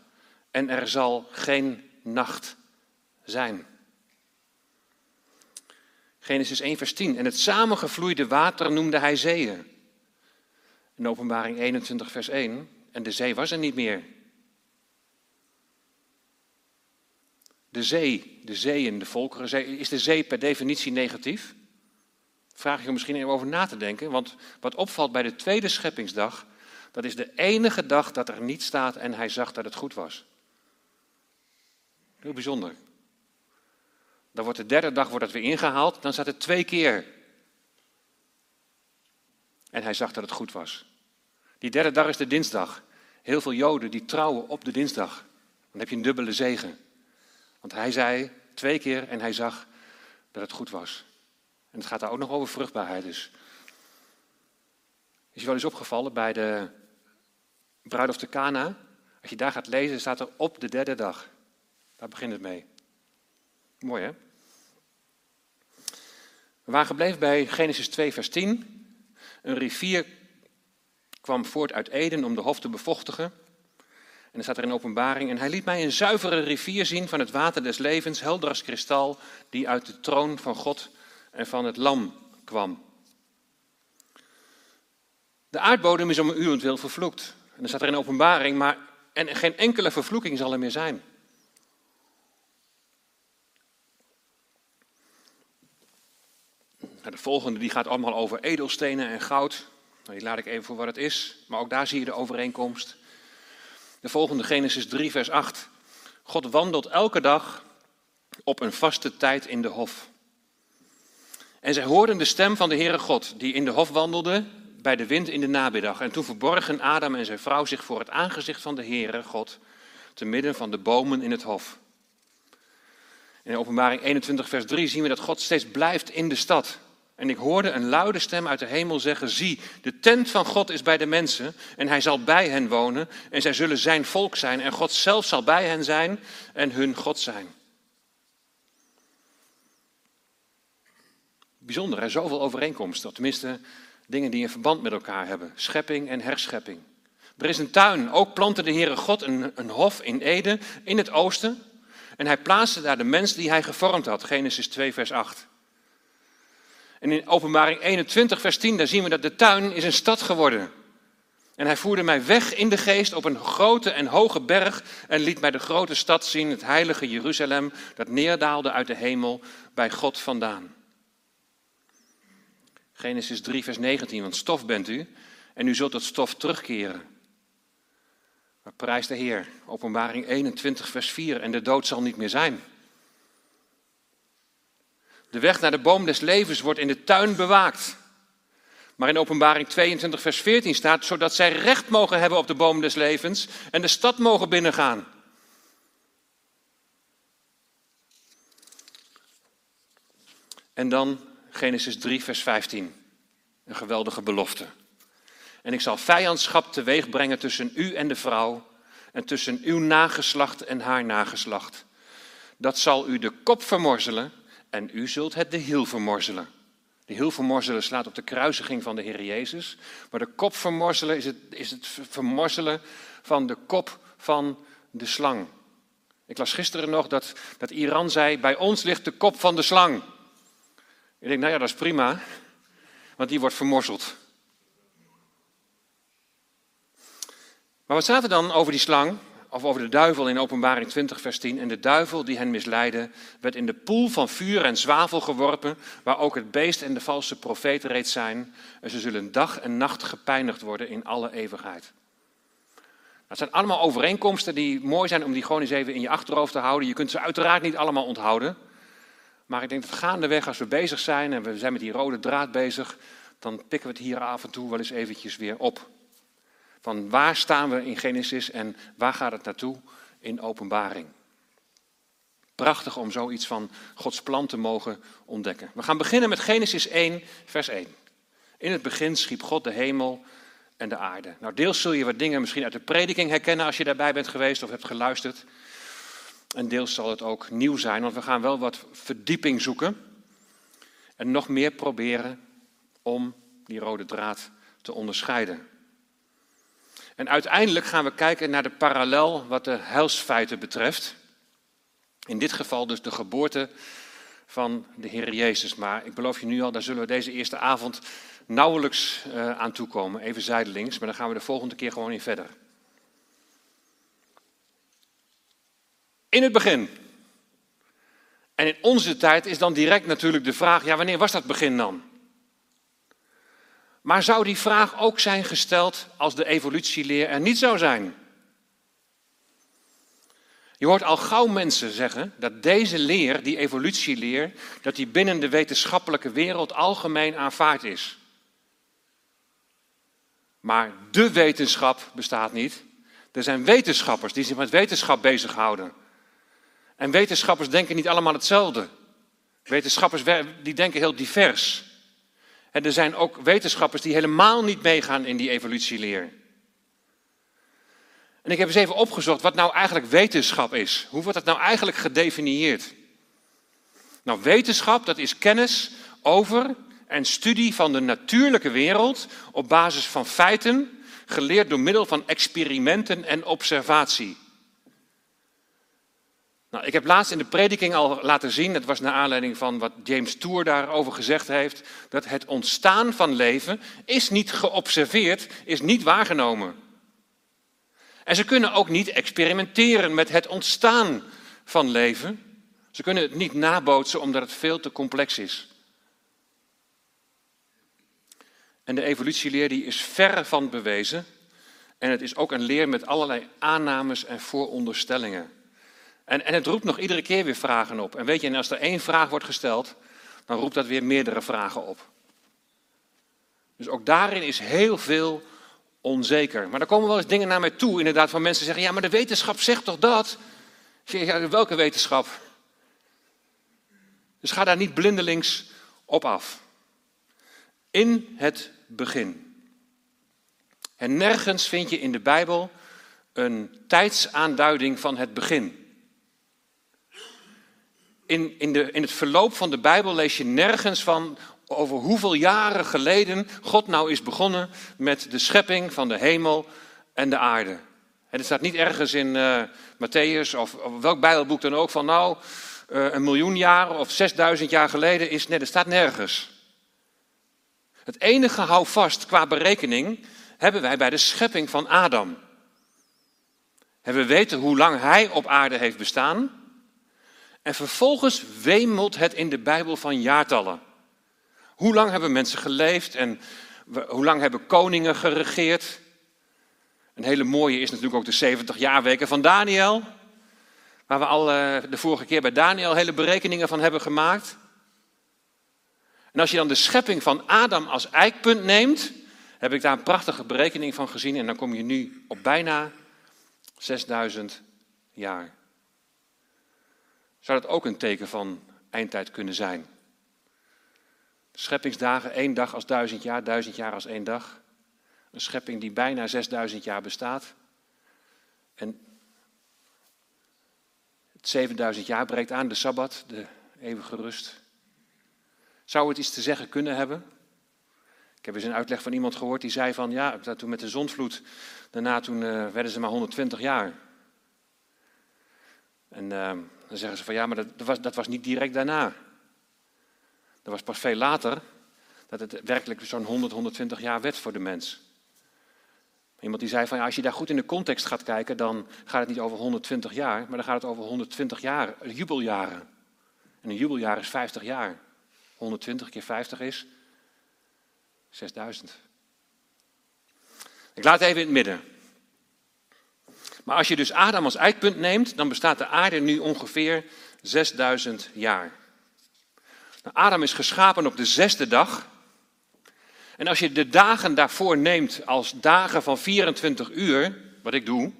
En er zal geen nacht zijn. Genesis 1, vers 10. En het samengevloeide water noemde hij zeeën. In Openbaring 21, vers 1. En de zee was er niet meer. De zee, de zeeën, de volkerenzee. Is de zee per definitie negatief? Vraag je misschien even over na te denken. Want wat opvalt bij de tweede scheppingsdag, dat is de enige dag dat er niet staat en hij zag dat het goed was. Heel bijzonder. Dan wordt de derde dag wordt dat weer ingehaald, dan staat het twee keer. En hij zag dat het goed was. Die derde dag is de dinsdag. Heel veel Joden die trouwen op de dinsdag. Dan heb je een dubbele zegen. Want hij zei twee keer en hij zag dat het goed was. En het gaat daar ook nog over vruchtbaarheid dus. Is je wel eens opgevallen bij de bruiloft de Cana? Als je daar gaat lezen, staat er op de derde dag. Daar begint het mee. Mooi hè? We waren gebleven bij Genesis 2, vers 10. Een rivier kwam voort uit Eden om de hof te bevochtigen. En dan staat er in openbaring, en hij liet mij een zuivere rivier zien van het water des levens, helder als kristal, die uit de troon van God en van het lam kwam. De aardbodem is om een wil vervloekt. En dan staat er in openbaring, maar en geen enkele vervloeking zal er meer zijn. De volgende die gaat allemaal over edelstenen en goud. Nou, die laat ik even voor wat het is, maar ook daar zie je de overeenkomst. De volgende Genesis 3, vers 8. God wandelt elke dag op een vaste tijd in de hof. En zij hoorden de stem van de Heere God, die in de hof wandelde bij de wind in de namiddag. En toen verborgen Adam en zijn vrouw zich voor het aangezicht van de Heere God, te midden van de bomen in het hof. In openbaring 21, vers 3 zien we dat God steeds blijft in de stad. En ik hoorde een luide stem uit de hemel zeggen: Zie, de tent van God is bij de mensen en hij zal bij hen wonen en zij zullen zijn volk zijn en God zelf zal bij hen zijn en hun God zijn. Bijzonder, er zoveel overeenkomsten, tenminste dingen die een verband met elkaar hebben: schepping en herschepping. Er is een tuin, ook plantte de Heere God een, een hof in Eden in het oosten en hij plaatste daar de mens die hij gevormd had, Genesis 2, vers 8. En in Openbaring 21, vers 10, daar zien we dat de tuin is een stad geworden. En hij voerde mij weg in de geest op een grote en hoge berg en liet mij de grote stad zien, het heilige Jeruzalem, dat neerdaalde uit de hemel bij God vandaan. Genesis 3, vers 19, want stof bent u en u zult tot stof terugkeren. Maar prijs de Heer, Openbaring 21, vers 4, en de dood zal niet meer zijn. De weg naar de boom des levens wordt in de tuin bewaakt. Maar in Openbaring 22, vers 14 staat, zodat zij recht mogen hebben op de boom des levens en de stad mogen binnengaan. En dan Genesis 3, vers 15. Een geweldige belofte. En ik zal vijandschap teweeg brengen tussen u en de vrouw en tussen uw nageslacht en haar nageslacht. Dat zal u de kop vermorzelen en u zult het de hiel vermorzelen. De heel vermorzelen slaat op de kruisiging van de Heer Jezus. Maar de kop vermorzelen is het, is het vermorzelen van de kop van de slang. Ik las gisteren nog dat, dat Iran zei, bij ons ligt de kop van de slang. Ik denk, nou ja, dat is prima, want die wordt vermorzeld. Maar wat staat er dan over die slang? Of over de duivel in Openbaring 20, vers 10. En de duivel die hen misleidde, werd in de poel van vuur en zwavel geworpen, waar ook het beest en de valse profeet reeds zijn. En ze zullen dag en nacht gepijnigd worden in alle eeuwigheid. Dat zijn allemaal overeenkomsten die mooi zijn om die gewoon eens even in je achterhoofd te houden. Je kunt ze uiteraard niet allemaal onthouden. Maar ik denk dat gaandeweg, als we bezig zijn en we zijn met die rode draad bezig, dan pikken we het hier af en toe wel eens eventjes weer op. Van waar staan we in Genesis en waar gaat het naartoe in openbaring? Prachtig om zoiets van Gods plan te mogen ontdekken. We gaan beginnen met Genesis 1, vers 1. In het begin schiep God de hemel en de aarde. Nou, deels zul je wat dingen misschien uit de prediking herkennen als je daarbij bent geweest of hebt geluisterd. En deels zal het ook nieuw zijn, want we gaan wel wat verdieping zoeken. En nog meer proberen om die rode draad te onderscheiden. En uiteindelijk gaan we kijken naar de parallel wat de heilsfeiten betreft. In dit geval dus de geboorte van de Heer Jezus. Maar ik beloof je nu al, daar zullen we deze eerste avond nauwelijks uh, aan toekomen. Even zijdelings, maar dan gaan we de volgende keer gewoon in verder. In het begin. En in onze tijd is dan direct natuurlijk de vraag, ja wanneer was dat begin dan? Maar zou die vraag ook zijn gesteld als de evolutieleer er niet zou zijn? Je hoort al gauw mensen zeggen dat deze leer, die evolutieleer, dat die binnen de wetenschappelijke wereld algemeen aanvaard is. Maar de wetenschap bestaat niet. Er zijn wetenschappers die zich met wetenschap bezighouden. En wetenschappers denken niet allemaal hetzelfde. Wetenschappers die denken heel divers. En er zijn ook wetenschappers die helemaal niet meegaan in die evolutieleer. En ik heb eens even opgezocht wat nou eigenlijk wetenschap is. Hoe wordt dat nou eigenlijk gedefinieerd? Nou, wetenschap, dat is kennis over en studie van de natuurlijke wereld op basis van feiten, geleerd door middel van experimenten en observatie. Nou, ik heb laatst in de prediking al laten zien, dat was naar aanleiding van wat James Tour daarover gezegd heeft, dat het ontstaan van leven is niet geobserveerd, is niet waargenomen. En ze kunnen ook niet experimenteren met het ontstaan van leven. Ze kunnen het niet nabootsen omdat het veel te complex is. En de evolutieleer die is verre van bewezen. En het is ook een leer met allerlei aannames en vooronderstellingen. En, en het roept nog iedere keer weer vragen op. En weet je, en als er één vraag wordt gesteld, dan roept dat weer meerdere vragen op. Dus ook daarin is heel veel onzeker. Maar er komen wel eens dingen naar mij toe, inderdaad, van mensen zeggen: ja, maar de wetenschap zegt toch dat? Ja, welke wetenschap? Dus ga daar niet blindelings op af. In het begin. En nergens vind je in de Bijbel een tijdsaanduiding van het begin in, in, de, in het verloop van de Bijbel lees je nergens van over hoeveel jaren geleden God nou is begonnen met de schepping van de hemel en de aarde. En het staat niet ergens in uh, Matthäus of, welk Bijbelboek dan ook van nou uh, een miljoen jaar of zesduizend jaar geleden is. Nee, dat staat nergens. Het enige houvast qua berekening hebben wij bij de schepping van Adam. En we weten hoe lang hij op aarde heeft bestaan. En vervolgens wemelt het in de Bijbel van jaartallen. Hoe lang hebben mensen geleefd en hoe lang hebben koningen geregeerd? Een hele mooie is natuurlijk ook de 70 jaarweken van Daniel. Waar we al eh, de vorige keer bij Daniel hele berekeningen van hebben gemaakt. En als je dan de schepping van Adam als eikpunt neemt, heb ik daar een prachtige berekening van gezien. En dan kom je nu op bijna 6000 jaar zou dat ook een teken van eindtijd kunnen zijn. Scheppingsdagen, één dag als duizend jaar, duizend jaar als één dag. Een schepping die bijna 6000 jaar bestaat. En het 7000 jaar breekt aan, de Sabbat, de eeuwige rust. Zou het iets te zeggen kunnen hebben? Ik heb eens een uitleg van iemand gehoord die zei van ja, toen met de zondvloed, daarna toen uh, werden ze maar 120 jaar. En uh, dan zeggen ze van ja, maar dat, dat, was, dat was niet direct daarna. Dat was pas veel later dat het werkelijk zo'n 100, 120 jaar werd voor de mens. Iemand die zei van ja, als je daar goed in de context gaat kijken, dan gaat het niet over 120 jaar, maar dan gaat het over 120 jaar, jubeljaren. En een jubeljaar is 50 jaar. 120 keer 50 is 6000. Ik laat even in het midden. Maar als je dus Adam als eikpunt neemt, dan bestaat de aarde nu ongeveer 6000 jaar. Nou, Adam is geschapen op de zesde dag. En als je de dagen daarvoor neemt als dagen van 24 uur, wat ik doe,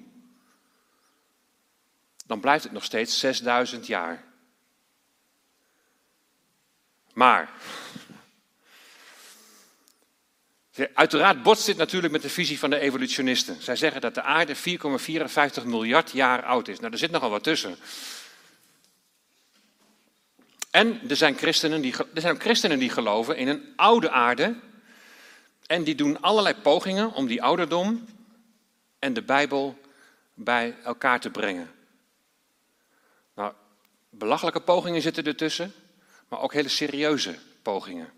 dan blijft het nog steeds 6000 jaar. Maar, uiteraard botst dit natuurlijk met de visie van de evolutionisten. Zij zeggen dat de aarde 4,54 miljard jaar oud is. Nou, er zit nogal wat tussen. En er zijn, christenen die, er zijn ook christenen die geloven in een oude aarde. En die doen allerlei pogingen om die ouderdom en de Bijbel bij elkaar te brengen. Nou, belachelijke pogingen zitten ertussen maar ook hele serieuze pogingen.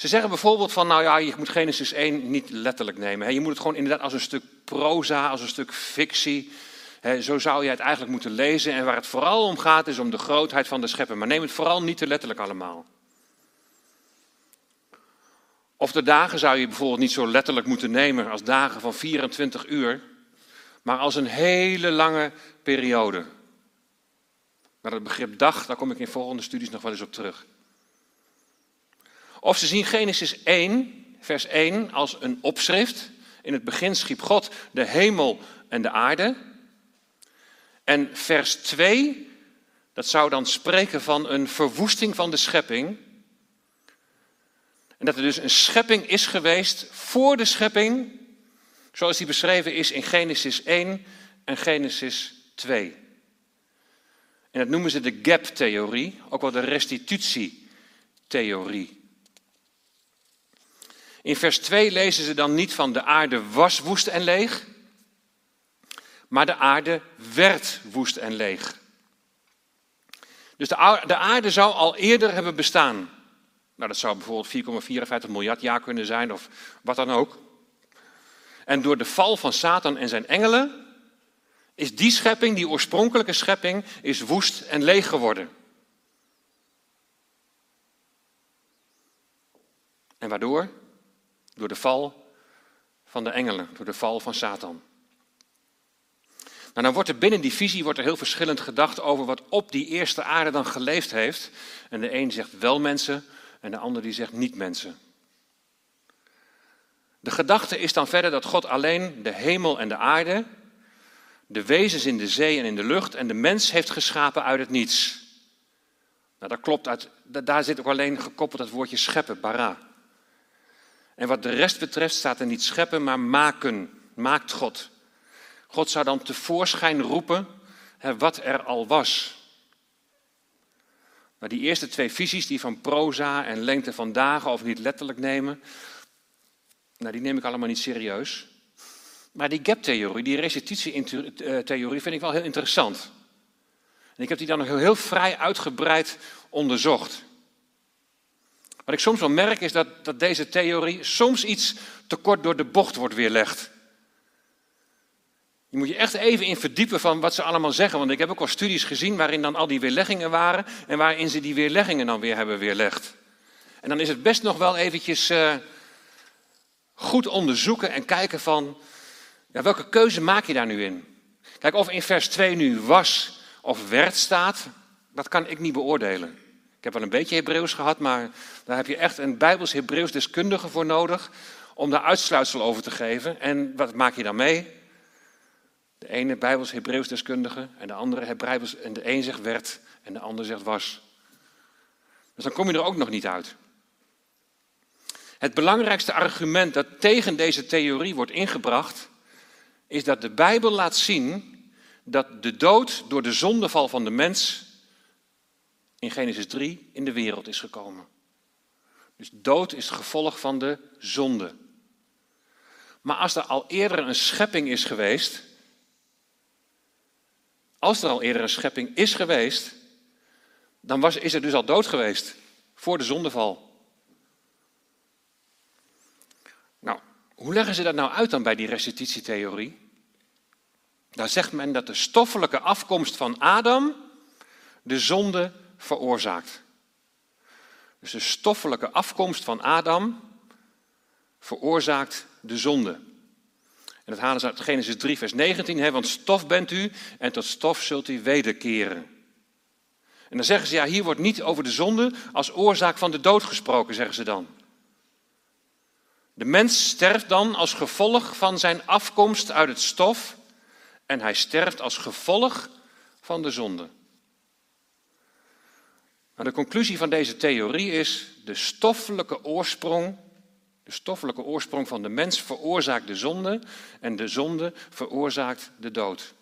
Ze zeggen bijvoorbeeld van, nou ja, je moet Genesis 1 niet letterlijk nemen. Je moet het gewoon inderdaad als een stuk proza, als een stuk fictie. Zo zou je het eigenlijk moeten lezen. En waar het vooral om gaat, is om de grootheid van de schepper. Maar neem het vooral niet te letterlijk allemaal. Of de dagen zou je bijvoorbeeld niet zo letterlijk moeten nemen als dagen van 24 uur, maar als een hele lange periode. Maar het begrip dag, daar kom ik in volgende studies nog wel eens op terug. Of ze zien Genesis 1, vers 1 als een opschrift. In het begin schiep God de hemel en de aarde. En vers 2, dat zou dan spreken van een verwoesting van de schepping. En dat er dus een schepping is geweest voor de schepping, zoals die beschreven is in Genesis 1 en Genesis 2. En dat noemen ze de gap-theorie, ook wel de restitutietheorie. In vers 2 lezen ze dan niet van de aarde was woest en leeg, maar de aarde werd woest en leeg. Dus de aarde zou al eerder hebben bestaan. Nou, dat zou bijvoorbeeld 4,54 miljard jaar kunnen zijn of wat dan ook. En door de val van Satan en zijn engelen is die schepping, die oorspronkelijke schepping, is woest en leeg geworden. En waardoor? Door de val van de engelen, door de val van Satan. Nou, dan wordt er binnen die visie wordt er heel verschillend gedacht over wat op die eerste aarde dan geleefd heeft. En de een zegt wel mensen en de ander die zegt niet mensen. De gedachte is dan verder dat God alleen de hemel en de aarde, de wezens in de zee en in de lucht en de mens heeft geschapen uit het niets. Nou, dat klopt, uit, daar zit ook alleen gekoppeld het woordje scheppen, bara. En wat de rest betreft staat er niet scheppen, maar maken, maakt God. God zou dan tevoorschijn roepen hè, wat er al was. Maar die eerste twee visies, die van proza en lengte van dagen, of niet letterlijk nemen, nou, die neem ik allemaal niet serieus. Maar die gap-theorie, die restitutie-theorie, vind ik wel heel interessant. En ik heb die dan nog heel, heel vrij uitgebreid onderzocht. Wat ik soms wel merk is dat, dat deze theorie soms iets te kort door de bocht wordt weerlegd. Je moet je echt even in verdiepen van wat ze allemaal zeggen. Want ik heb ook wel studies gezien waarin dan al die weerleggingen waren. En waarin ze die weerleggingen dan weer hebben weerlegd. En dan is het best nog wel eventjes uh, goed onderzoeken en kijken van... Ja, welke keuze maak je daar nu in? Kijk, of in vers 2 nu was of werd staat, dat kan ik niet beoordelen. Ik heb wel een beetje Hebreeuws gehad, maar daar heb je echt een Bijbels Hebreeuws deskundige voor nodig om daar uitsluitsel over te geven. En wat maak je dan mee? De ene Bijbels Hebreeuws deskundige en de andere Bijbels, en de een zegt werd en de ander zegt was. Dus dan kom je er ook nog niet uit. Het belangrijkste argument dat tegen deze theorie wordt ingebracht, is dat de Bijbel laat zien dat de dood door de zondeval van de mens in Genesis 3 in de wereld is gekomen. Dus dood is het gevolg van de zonde. Maar als er al eerder een schepping is geweest, als er al eerder een schepping is geweest, dan was, is er dus al dood geweest voor de zondeval. Nou, hoe leggen ze dat nou uit dan bij die restitutietheorie? Daar zegt men dat de stoffelijke afkomst van Adam de zonde veroorzaakt. Dus de stoffelijke afkomst van Adam veroorzaakt de zonde. En dat halen ze uit Genesis 3, vers 19, hè, want stof bent u en tot stof zult u wederkeren. En dan zeggen ze, ja, hier wordt niet over de zonde als oorzaak van de dood gesproken, zeggen ze dan. De mens sterft dan als gevolg van zijn afkomst uit het stof en hij sterft als gevolg van de zonde. Maar de conclusie van deze theorie is: de stoffelijke oorsprong, de stoffelijke oorsprong van de mens veroorzaakt de zonde en de zonde veroorzaakt de dood.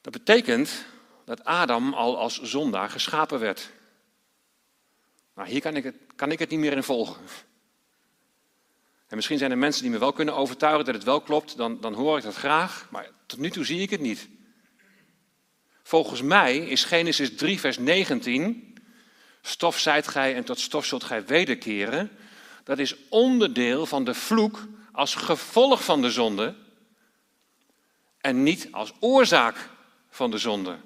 Dat betekent dat Adam al als zondaar geschapen werd. Hier kan ik het, kan ik het niet meer in volgen. En misschien zijn er mensen die me wel kunnen overtuigen dat het wel klopt, dan, dan hoor ik dat graag, maar tot nu toe zie ik het niet. Volgens mij is Genesis 3, vers 19, stof zijt gij en tot stof zult gij wederkeren, dat is onderdeel van de vloek als gevolg van de zonde en niet als oorzaak van de zonde.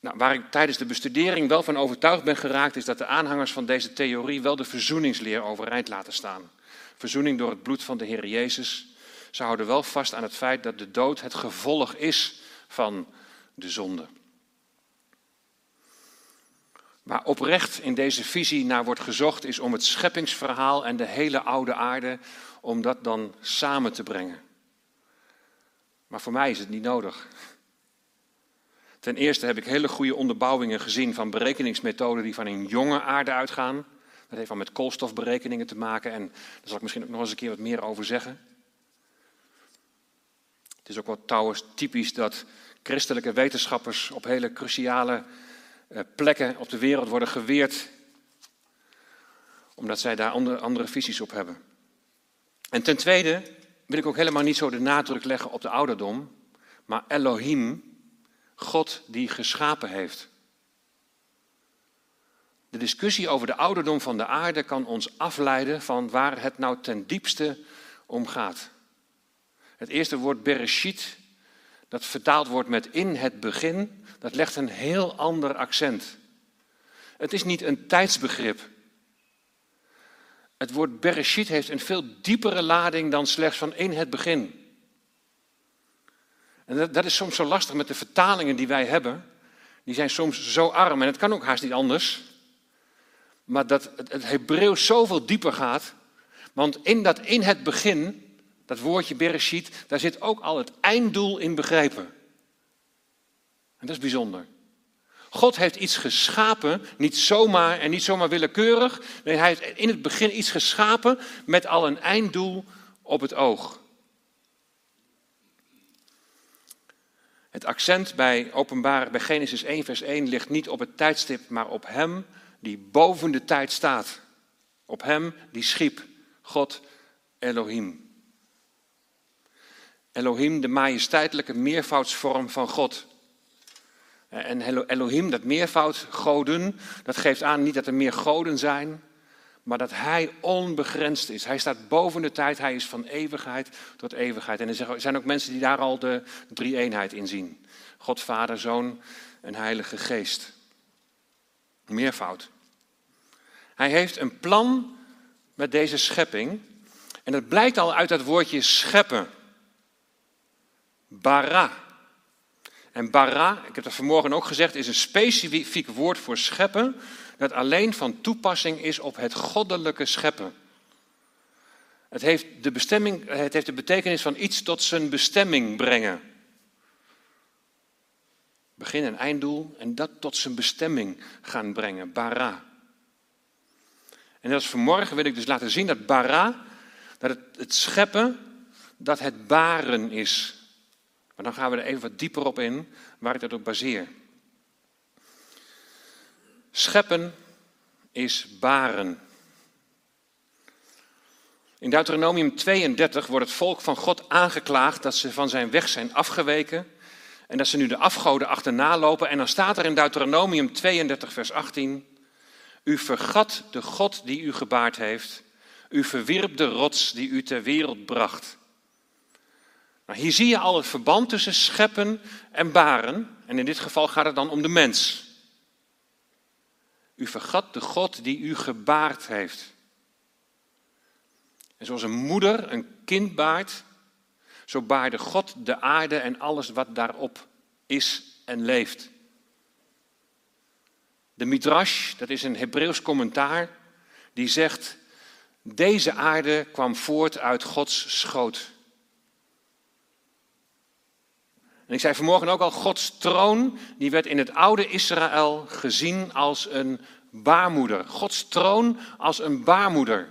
Nou, waar ik tijdens de bestudering wel van overtuigd ben geraakt, is dat de aanhangers van deze theorie wel de verzoeningsleer overeind laten staan. Verzoening door het bloed van de Heer Jezus. Ze houden wel vast aan het feit dat de dood het gevolg is van de zonde. Waar oprecht in deze visie naar wordt gezocht, is om het scheppingsverhaal en de hele oude aarde, om dat dan samen te brengen. Maar voor mij is het niet nodig. Ten eerste heb ik hele goede onderbouwingen gezien van berekeningsmethoden die van een jonge aarde uitgaan. Dat heeft al met koolstofberekeningen te maken en daar zal ik misschien ook nog eens een keer wat meer over zeggen. Het is ook wel trouwens typisch dat christelijke wetenschappers op hele cruciale eh, plekken op de wereld worden geweerd, omdat zij daar andere visies op hebben. En ten tweede wil ik ook helemaal niet zo de nadruk leggen op de ouderdom, maar Elohim, God die geschapen heeft. De discussie over de ouderdom van de aarde kan ons afleiden van waar het nou ten diepste om gaat. Het eerste woord Bereshit, dat vertaald wordt met in het begin, dat legt een heel ander accent. Het is niet een tijdsbegrip. Het woord Bereshit heeft een veel diepere lading dan slechts van in het begin. En dat, is soms zo lastig met de vertalingen die wij hebben. Die zijn soms zo arm en het kan ook haast niet anders. Maar dat het, het Hebreeuws zoveel dieper gaat. Want in dat in het begin, dat woordje Bereshit, daar zit ook al het einddoel in begrepen. En dat is bijzonder. God heeft iets geschapen, niet zomaar en niet zomaar willekeurig. Nee, hij heeft in het begin iets geschapen met al een einddoel op het oog. Het accent bij openbaar, bij Genesis 1, vers 1 ligt niet op het tijdstip, maar op Hem die boven de tijd staat. Op Hem die schiep, God Elohim. Elohim, de majesteitelijke meervoudsvorm van God. En Elohim, dat meervoud, goden, dat geeft aan niet dat er meer goden zijn, maar dat Hij onbegrensd is. Hij staat boven de tijd, Hij is van eeuwigheid tot eeuwigheid. En er zijn ook mensen die daar al de drie-eenheid in zien. God, Vader, Zoon en Heilige Geest. Meervoud. Hij heeft een plan met deze schepping. En dat blijkt al uit dat woordje scheppen. Bara. En bara, ik heb dat vanmorgen ook gezegd, is een specifiek woord voor scheppen dat alleen van toepassing is op het goddelijke scheppen. Het heeft de, bestemming, het heeft de betekenis van iets tot zijn bestemming brengen. Begin en einddoel en dat tot zijn bestemming gaan brengen. Bara. En dat is vanmorgen wil ik dus laten zien dat bara, dat het, het scheppen, dat het baren is. Maar dan gaan we er even wat dieper op in waar ik dat op baseer. Scheppen is baren. In Deuteronomium 32 wordt het volk van God aangeklaagd dat ze van zijn weg zijn afgeweken en dat ze nu de afgoden achterna lopen. En dan staat er in Deuteronomium 32, vers 18: U vergat de God die u gebaard heeft, u verwierp de rots die u ter wereld bracht. Nou, hier zie je al het verband tussen scheppen en baren. En in dit geval gaat het dan om de mens. U vergat de God die u gebaard heeft. En zoals een moeder een kind baart, zo baarde God de aarde en alles wat daarop is en leeft. De Midrash, dat is een Hebreeuws commentaar, die zegt, deze aarde kwam voort uit Gods schoot. En ik zei vanmorgen ook al, Gods troon, die werd in het oude Israël gezien als een baarmoeder. Gods troon als een baarmoeder,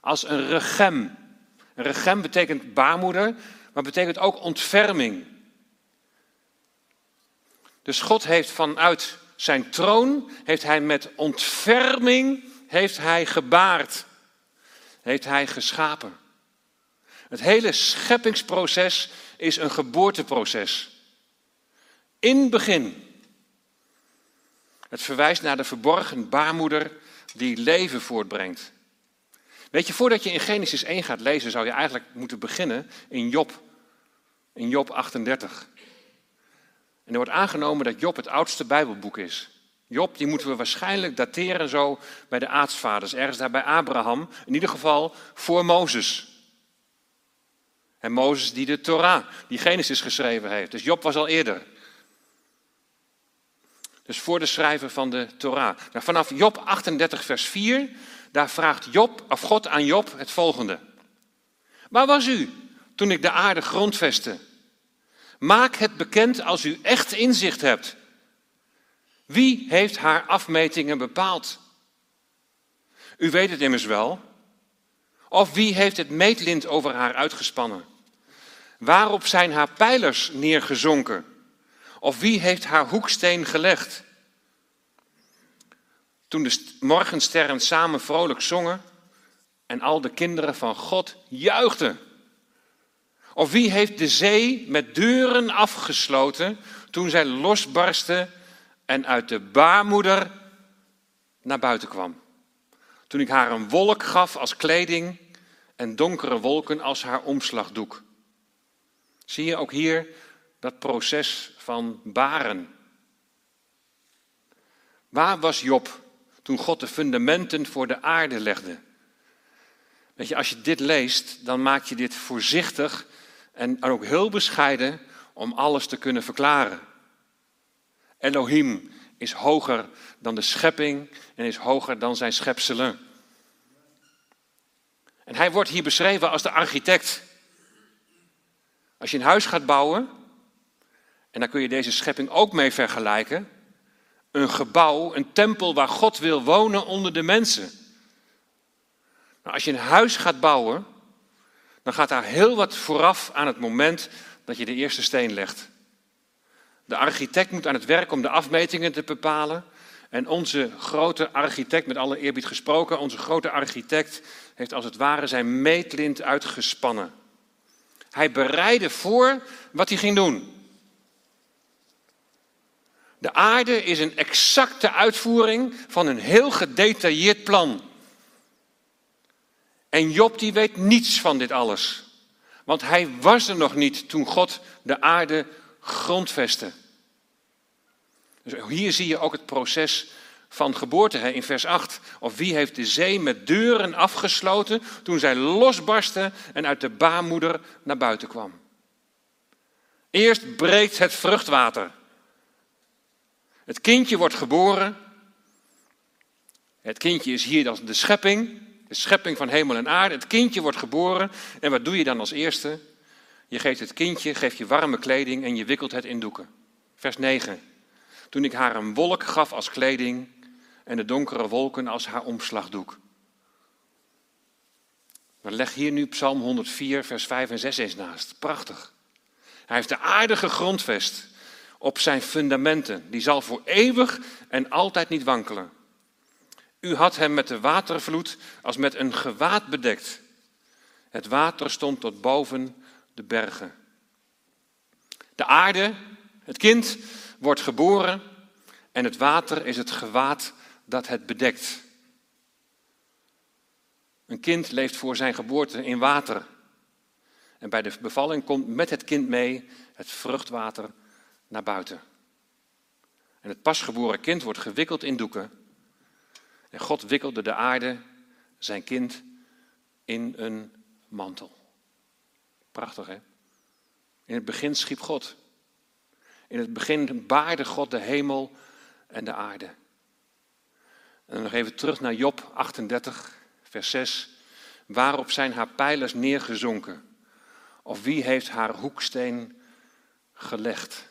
als een regem. Een regem betekent baarmoeder, maar betekent ook ontferming. Dus God heeft vanuit zijn troon, heeft hij met ontferming, heeft hij gebaard. Heeft hij geschapen. Het hele scheppingsproces is een geboorteproces. In begin. Het verwijst naar de verborgen baarmoeder die leven voortbrengt. Weet je, voordat je in Genesis 1 gaat lezen, zou je eigenlijk moeten beginnen in Job. In Job 38. En er wordt aangenomen dat Job het oudste Bijbelboek is. Job, die moeten we waarschijnlijk dateren zo bij de aartsvaders, ergens daar bij Abraham, in ieder geval voor Mozes. En Mozes die de Torah, die Genesis geschreven heeft. Dus Job was al eerder. Dus voor de schrijver van de Torah. Nou, vanaf Job 38, vers 4, daar vraagt Job, of God aan Job het volgende. Waar was u toen ik de aarde grondvestte? Maak het bekend als u echt inzicht hebt. Wie heeft haar afmetingen bepaald? U weet het immers wel. Of wie heeft het meetlint over haar uitgespannen? Waarop zijn haar pijlers neergezonken? Of wie heeft haar hoeksteen gelegd? Toen de morgensterren samen vrolijk zongen en al de kinderen van God juichten. Of wie heeft de zee met deuren afgesloten toen zij losbarstte en uit de baarmoeder naar buiten kwam? Toen ik haar een wolk gaf als kleding en donkere wolken als haar omslagdoek. Zie je ook hier dat proces van baren. Waar was Job toen God de fundamenten voor de aarde legde? Weet je, als je dit leest, dan maak je dit voorzichtig en ook heel bescheiden om alles te kunnen verklaren. Elohim is hoger dan de schepping en is hoger dan zijn schepselen. En hij wordt hier beschreven als de architect. Als je een huis gaat bouwen, en daar kun je deze schepping ook mee vergelijken, een gebouw, een tempel waar God wil wonen onder de mensen. Nou, als je een huis gaat bouwen, dan gaat daar heel wat vooraf aan het moment dat je de eerste steen legt. De architect moet aan het werk om de afmetingen te bepalen. En onze grote architect, met alle eerbied gesproken, onze grote architect heeft als het ware zijn meetlint uitgespannen. Hij bereidde voor wat hij ging doen. De aarde is een exacte uitvoering van een heel gedetailleerd plan. En Job die weet niets van dit alles. Want hij was er nog niet toen God de aarde grondvestte. Dus hier zie je ook het proces van geboorte in vers 8. Of wie heeft de zee met deuren afgesloten toen zij losbarstte en uit de baarmoeder naar buiten kwam. Eerst breekt het vruchtwater. Het kindje wordt geboren. Het kindje is hier als de schepping, de schepping van hemel en aarde. Het kindje wordt geboren. En wat doe je dan als eerste? Je geeft het kindje, geeft je warme kleding en je wikkelt het in doeken. Vers 9. Toen ik haar een wolk gaf als kleding en de donkere wolken als haar omslagdoek. We leg hier nu Psalm 104, vers 5 en 6 eens naast. Prachtig. Hij heeft de aarde gegrondvest op zijn fundamenten. Die zal voor eeuwig en altijd niet wankelen. U had hem met de watervloed als met een gewaad bedekt. Het water stond tot boven de bergen. De aarde, het kind, wordt geboren en het water is het gewaad dat het bedekt. Een kind leeft voor zijn geboorte in water. En bij de bevalling komt met het kind mee het vruchtwater naar buiten. En het pasgeboren kind wordt gewikkeld in doeken. En God wikkelde de aarde, zijn kind, in een mantel. Prachtig, hè? In het begin schiep God. In het begin baarde God de hemel en de aarde. En dan nog even terug naar Job 38, vers 6. Waarop zijn haar pijlers neergezonken? Of wie heeft haar hoeksteen gelegd?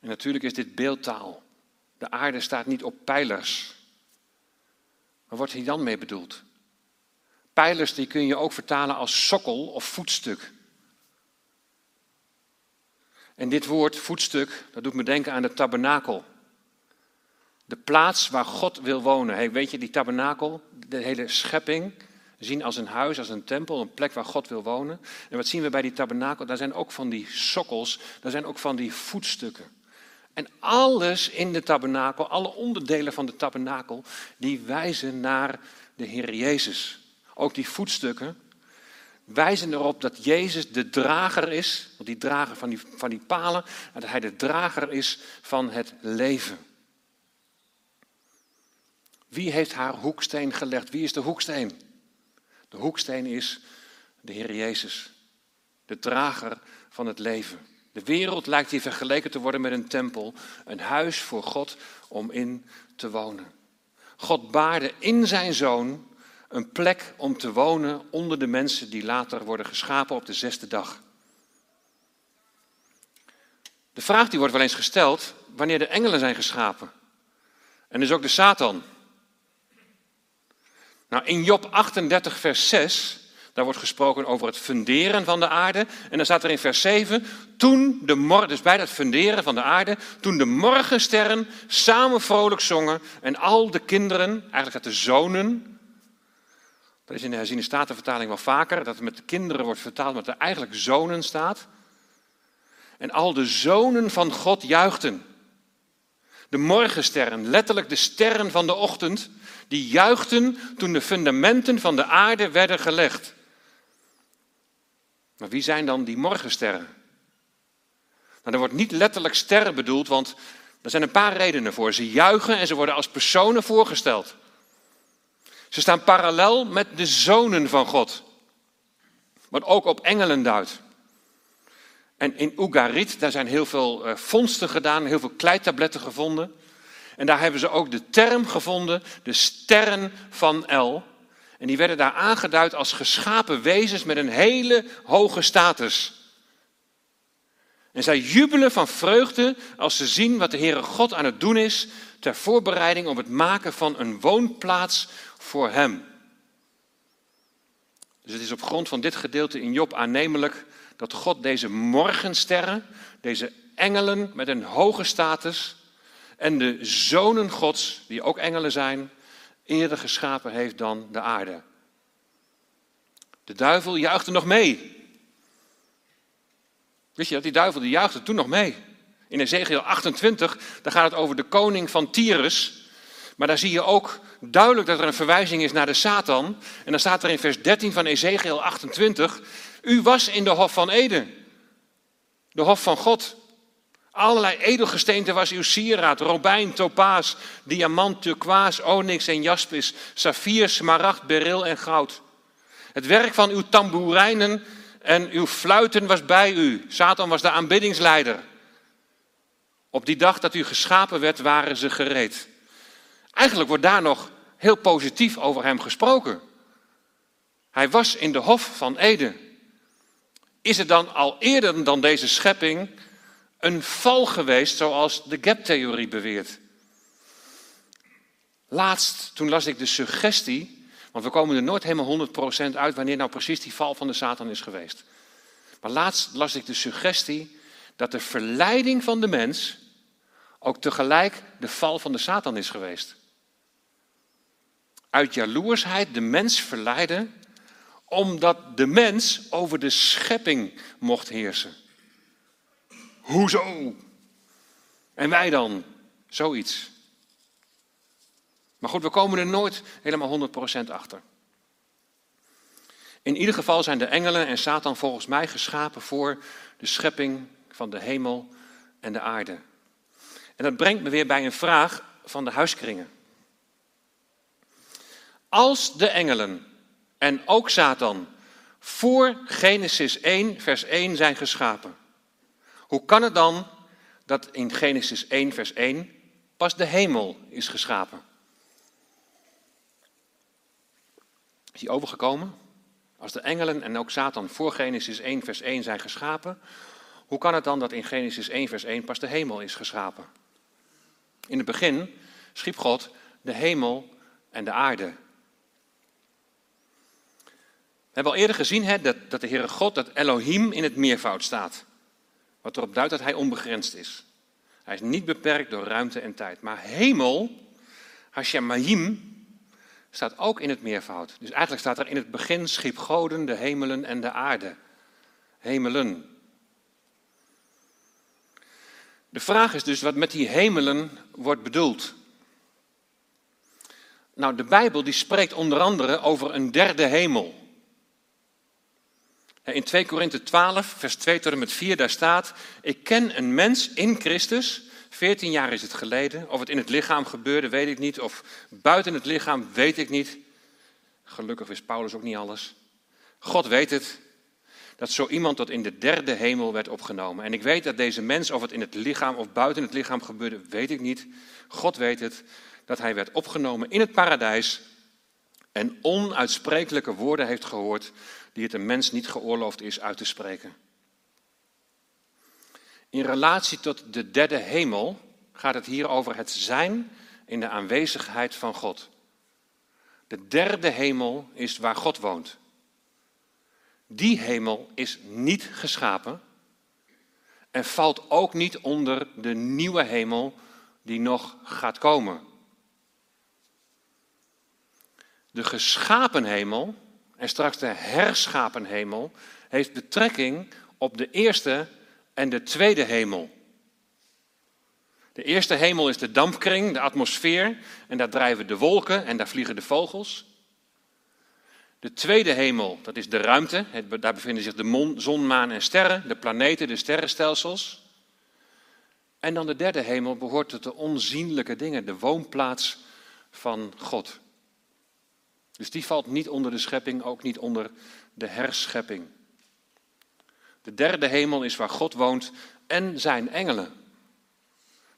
En natuurlijk is dit beeldtaal. De aarde staat niet op pijlers. Maar wordt hier dan mee bedoeld? Pijlers die kun je ook vertalen als sokkel of voetstuk. En dit woord voetstuk, dat doet me denken aan de tabernakel. De plaats waar God wil wonen. Weet je, die tabernakel, de hele schepping, zien als een huis, als een tempel, een plek waar God wil wonen. En wat zien we bij die tabernakel? Daar zijn ook van die sokkels, daar zijn ook van die voetstukken. En alles in de tabernakel, alle onderdelen van de tabernakel, die wijzen naar de Heer Jezus. Ook die voetstukken wijzen erop dat Jezus de drager is, die drager van die, van die palen, en dat hij de drager is van het leven. Wie heeft haar hoeksteen gelegd? Wie is de hoeksteen? De hoeksteen is de Heer Jezus, de drager van het leven. De wereld lijkt hier vergeleken te worden met een tempel, een huis voor God om in te wonen. God baarde in zijn zoon een plek om te wonen onder de mensen die later worden geschapen op de zesde dag. De vraag die wordt wel eens gesteld, wanneer de engelen zijn geschapen. En dus ook de Satan. Nou, in Job 38, vers 6 daar wordt gesproken over het funderen van de aarde. En dan staat er in vers 7, toen de morgen, dus bij dat funderen van de aarde, toen de morgensterren samen vrolijk zongen en al de kinderen, eigenlijk dat de zonen, dat is in de herziene statenvertaling wel vaker, dat het met de kinderen wordt vertaald, maar dat er eigenlijk zonen staat. En al de zonen van God juichten. De morgensterren, letterlijk de sterren van de ochtend, die juichten toen de fundamenten van de aarde werden gelegd. Maar wie zijn dan die morgensterren? Nou, er wordt niet letterlijk sterren bedoeld, want er zijn een paar redenen voor. Ze juichen en ze worden als personen voorgesteld. Ze staan parallel met de zonen van God, wat ook op engelen duidt. En in Ugarit, daar zijn heel veel uh, vondsten gedaan, heel veel kleitabletten gevonden. En daar hebben ze ook de term gevonden, de sterren van El. En die werden daar aangeduid als geschapen wezens met een hele hoge status. En zij jubelen van vreugde als ze zien wat de Heere God aan het doen is ter voorbereiding om het maken van een woonplaats voor Hem. Dus het is op grond van dit gedeelte in Job aannemelijk dat God deze morgensterren, deze engelen met een hoge status en de zonen Gods, die ook engelen zijn, eerder geschapen heeft dan de aarde. De duivel juichte nog mee. Weet je dat? Die duivel die juichte toen nog mee. In Ezekiel 28, daar gaat het over de koning van Tyrus. Maar daar zie je ook duidelijk dat er een verwijzing is naar de Satan. En dan staat er in vers 13 van Ezekiel 28. U was in de hof van Eden. De hof van God. Allerlei edelgesteente was uw sieraad. Robijn, topaas, diamant, turquoise, onyx en jaspis. Saffier, smaragd, beryl en goud. Het werk van uw tamboerijnen en uw fluiten was bij u. Satan was de aanbiddingsleider. Op die dag dat u geschapen werd, waren ze gereed. Eigenlijk wordt daar nog heel positief over hem gesproken. Hij was in de hof van Eden. Is het dan al eerder dan deze schepping een val geweest, zoals de gap-theorie beweert? Laatst, toen las ik de suggestie, want we komen er nooit helemaal 100% uit wanneer nou precies die val van de Satan is geweest. Maar laatst las ik de suggestie dat de verleiding van de mens ook tegelijk de val van de Satan is geweest. Uit jaloersheid de mens verleiden, omdat de mens over de schepping mocht heersen. Hoezo? En wij dan? Zoiets. Maar goed, we komen er nooit helemaal 100% achter. In ieder geval zijn de engelen en Satan volgens mij geschapen voor de schepping van de hemel en de aarde. En dat brengt me weer bij een vraag van de huiskringen. Als de engelen en ook Satan voor Genesis 1, vers 1 zijn geschapen, hoe kan het dan dat in Genesis 1, vers 1 pas de hemel is geschapen? Is die overgekomen? Als de engelen en ook Satan voor Genesis 1, vers 1 zijn geschapen, hoe kan het dan dat in Genesis 1, vers 1 pas de hemel is geschapen? In het begin schiep God de hemel en de aarde. We hebben al eerder gezien hè, dat, dat de Heere God, dat Elohim in het meervoud staat. Wat erop duidt dat hij onbegrensd is. Hij is niet beperkt door ruimte en tijd. Maar hemel, Hashemayim, staat ook in het meervoud. Dus eigenlijk staat er in het begin schiep goden de hemelen en de aarde. Hemelen. De vraag is dus wat met die hemelen wordt bedoeld. Nou, de Bijbel die spreekt onder andere over een derde hemel. In 2 Korinthe 12, vers 2 tot en met 4, daar staat: Ik ken een mens in Christus 14 jaar is het geleden. Of het in het lichaam gebeurde, weet ik niet. Of buiten het lichaam, weet ik niet. Gelukkig wist Paulus ook niet alles. God weet het. Dat zo iemand tot in de derde hemel werd opgenomen. En ik weet dat deze mens, of het in het lichaam of buiten het lichaam gebeurde, weet ik niet. God weet het. Dat hij werd opgenomen in het paradijs. En onuitsprekelijke woorden heeft gehoord die het een mens niet geoorloofd is uit te spreken. In relatie tot de derde hemel gaat het hier over het zijn in de aanwezigheid van God. De derde hemel is waar God woont. Die hemel is niet geschapen en valt ook niet onder de nieuwe hemel die nog gaat komen. De geschapen hemel en straks de herschapen hemel heeft betrekking op de eerste en de tweede hemel. De eerste hemel is de dampkring, de atmosfeer, en daar drijven de wolken en daar vliegen de vogels. De tweede hemel, dat is de ruimte, daar bevinden zich de zon, maan en sterren, de planeten, de sterrenstelsels. En dan de derde hemel behoort tot de onzienlijke dingen, de woonplaats van God. Dus die valt niet onder de schepping, ook niet onder de herschepping. De derde hemel is waar God woont en zijn engelen.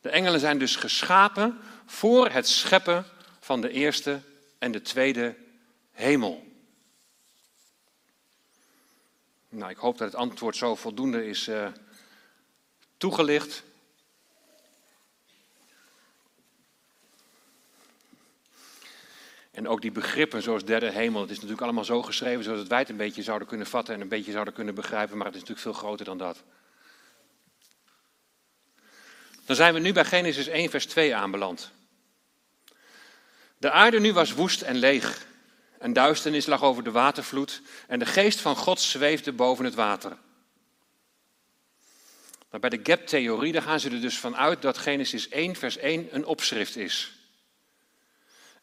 De engelen zijn dus geschapen voor het scheppen van de eerste en de tweede hemel. Nou, ik hoop dat het antwoord zo voldoende is uh, toegelicht. En ook die begrippen zoals derde hemel, het is natuurlijk allemaal zo geschreven zodat wij het een beetje zouden kunnen vatten en een beetje zouden kunnen begrijpen, maar het is natuurlijk veel groter dan dat. Dan zijn we nu bij Genesis 1, vers 2 aanbeland. De aarde nu was woest en leeg. En duisternis lag over de watervloed en de geest van God zweefde boven het water. Maar bij de gap-theorie gaan ze er dus vanuit dat Genesis 1, vers 1 een opschrift is.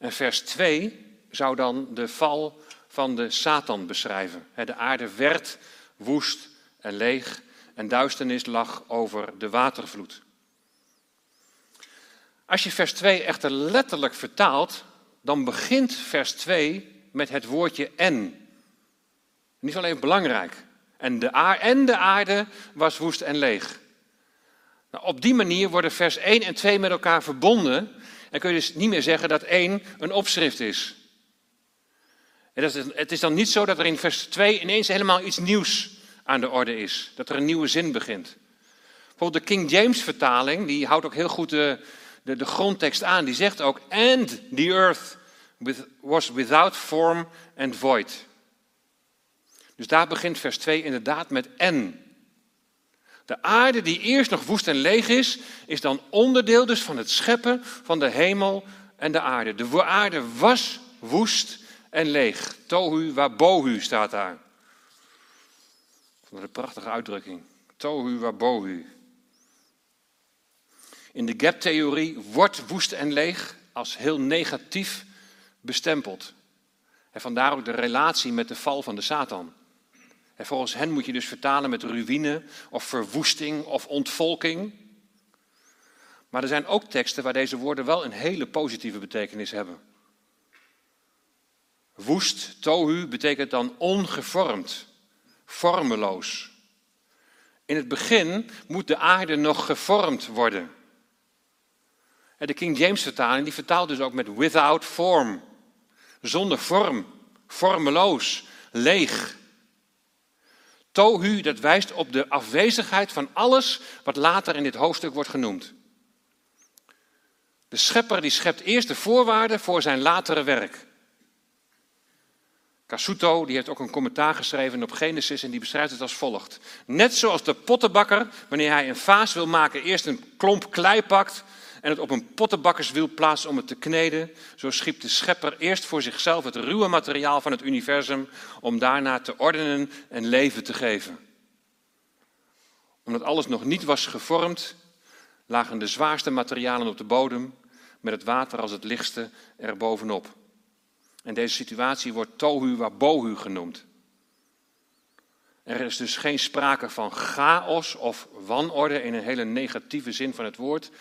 En vers 2 zou dan de val van de Satan beschrijven. De aarde werd woest en leeg en duisternis lag over de watervloed. Als je vers 2 echter letterlijk vertaalt, dan begint vers 2 met het woordje en. Niet alleen belangrijk. En de, en de aarde was woest en leeg. Nou, op die manier worden vers 1 en 2 met elkaar verbonden dan kun je dus niet meer zeggen dat één een opschrift is. Het is dan niet zo dat er in vers 2 ineens helemaal iets nieuws aan de orde is. Dat er een nieuwe zin begint. Bijvoorbeeld de King James vertaling, die houdt ook heel goed de, de, de grondtekst aan. Die zegt ook, and the earth was without form and void. Dus daar begint vers 2 inderdaad met en. De aarde die eerst nog woest en leeg is, is dan onderdeel dus van het scheppen van de hemel en de aarde. De aarde was woest en leeg. Tohu wabohu staat daar. Wat een prachtige uitdrukking. Tohu wabohu. In de gap-theorie wordt woest en leeg als heel negatief bestempeld. En vandaar ook de relatie met de val van de Satan. En volgens hen moet je dus vertalen met ruïne of verwoesting of ontvolking. Maar er zijn ook teksten waar deze woorden wel een hele positieve betekenis hebben. Woest, tohu, betekent dan ongevormd, vormeloos. In het begin moet de aarde nog gevormd worden. De King James vertaling die vertaalt dus ook met without form. Zonder vorm, vormeloos, leeg. Tohu, dat wijst op de afwezigheid van alles wat later in dit hoofdstuk wordt genoemd. De schepper die schept eerst de voorwaarden voor zijn latere werk. Casuto die heeft ook een commentaar geschreven op Genesis en die beschrijft het als volgt. Net zoals de pottenbakker, wanneer hij een vaas wil maken, eerst een klomp klei pakt en het op een pottenbakkerswiel plaatst om het te kneden, zo schiep de schepper eerst voor zichzelf het ruwe materiaal van het universum om daarna te ordenen en leven te geven. Omdat alles nog niet was gevormd, lagen de zwaarste materialen op de bodem, met het water als het lichtste erbovenop. En deze situatie wordt tohu wabohu genoemd. Er is dus geen sprake van chaos of wanorde in een hele negatieve zin van het woord,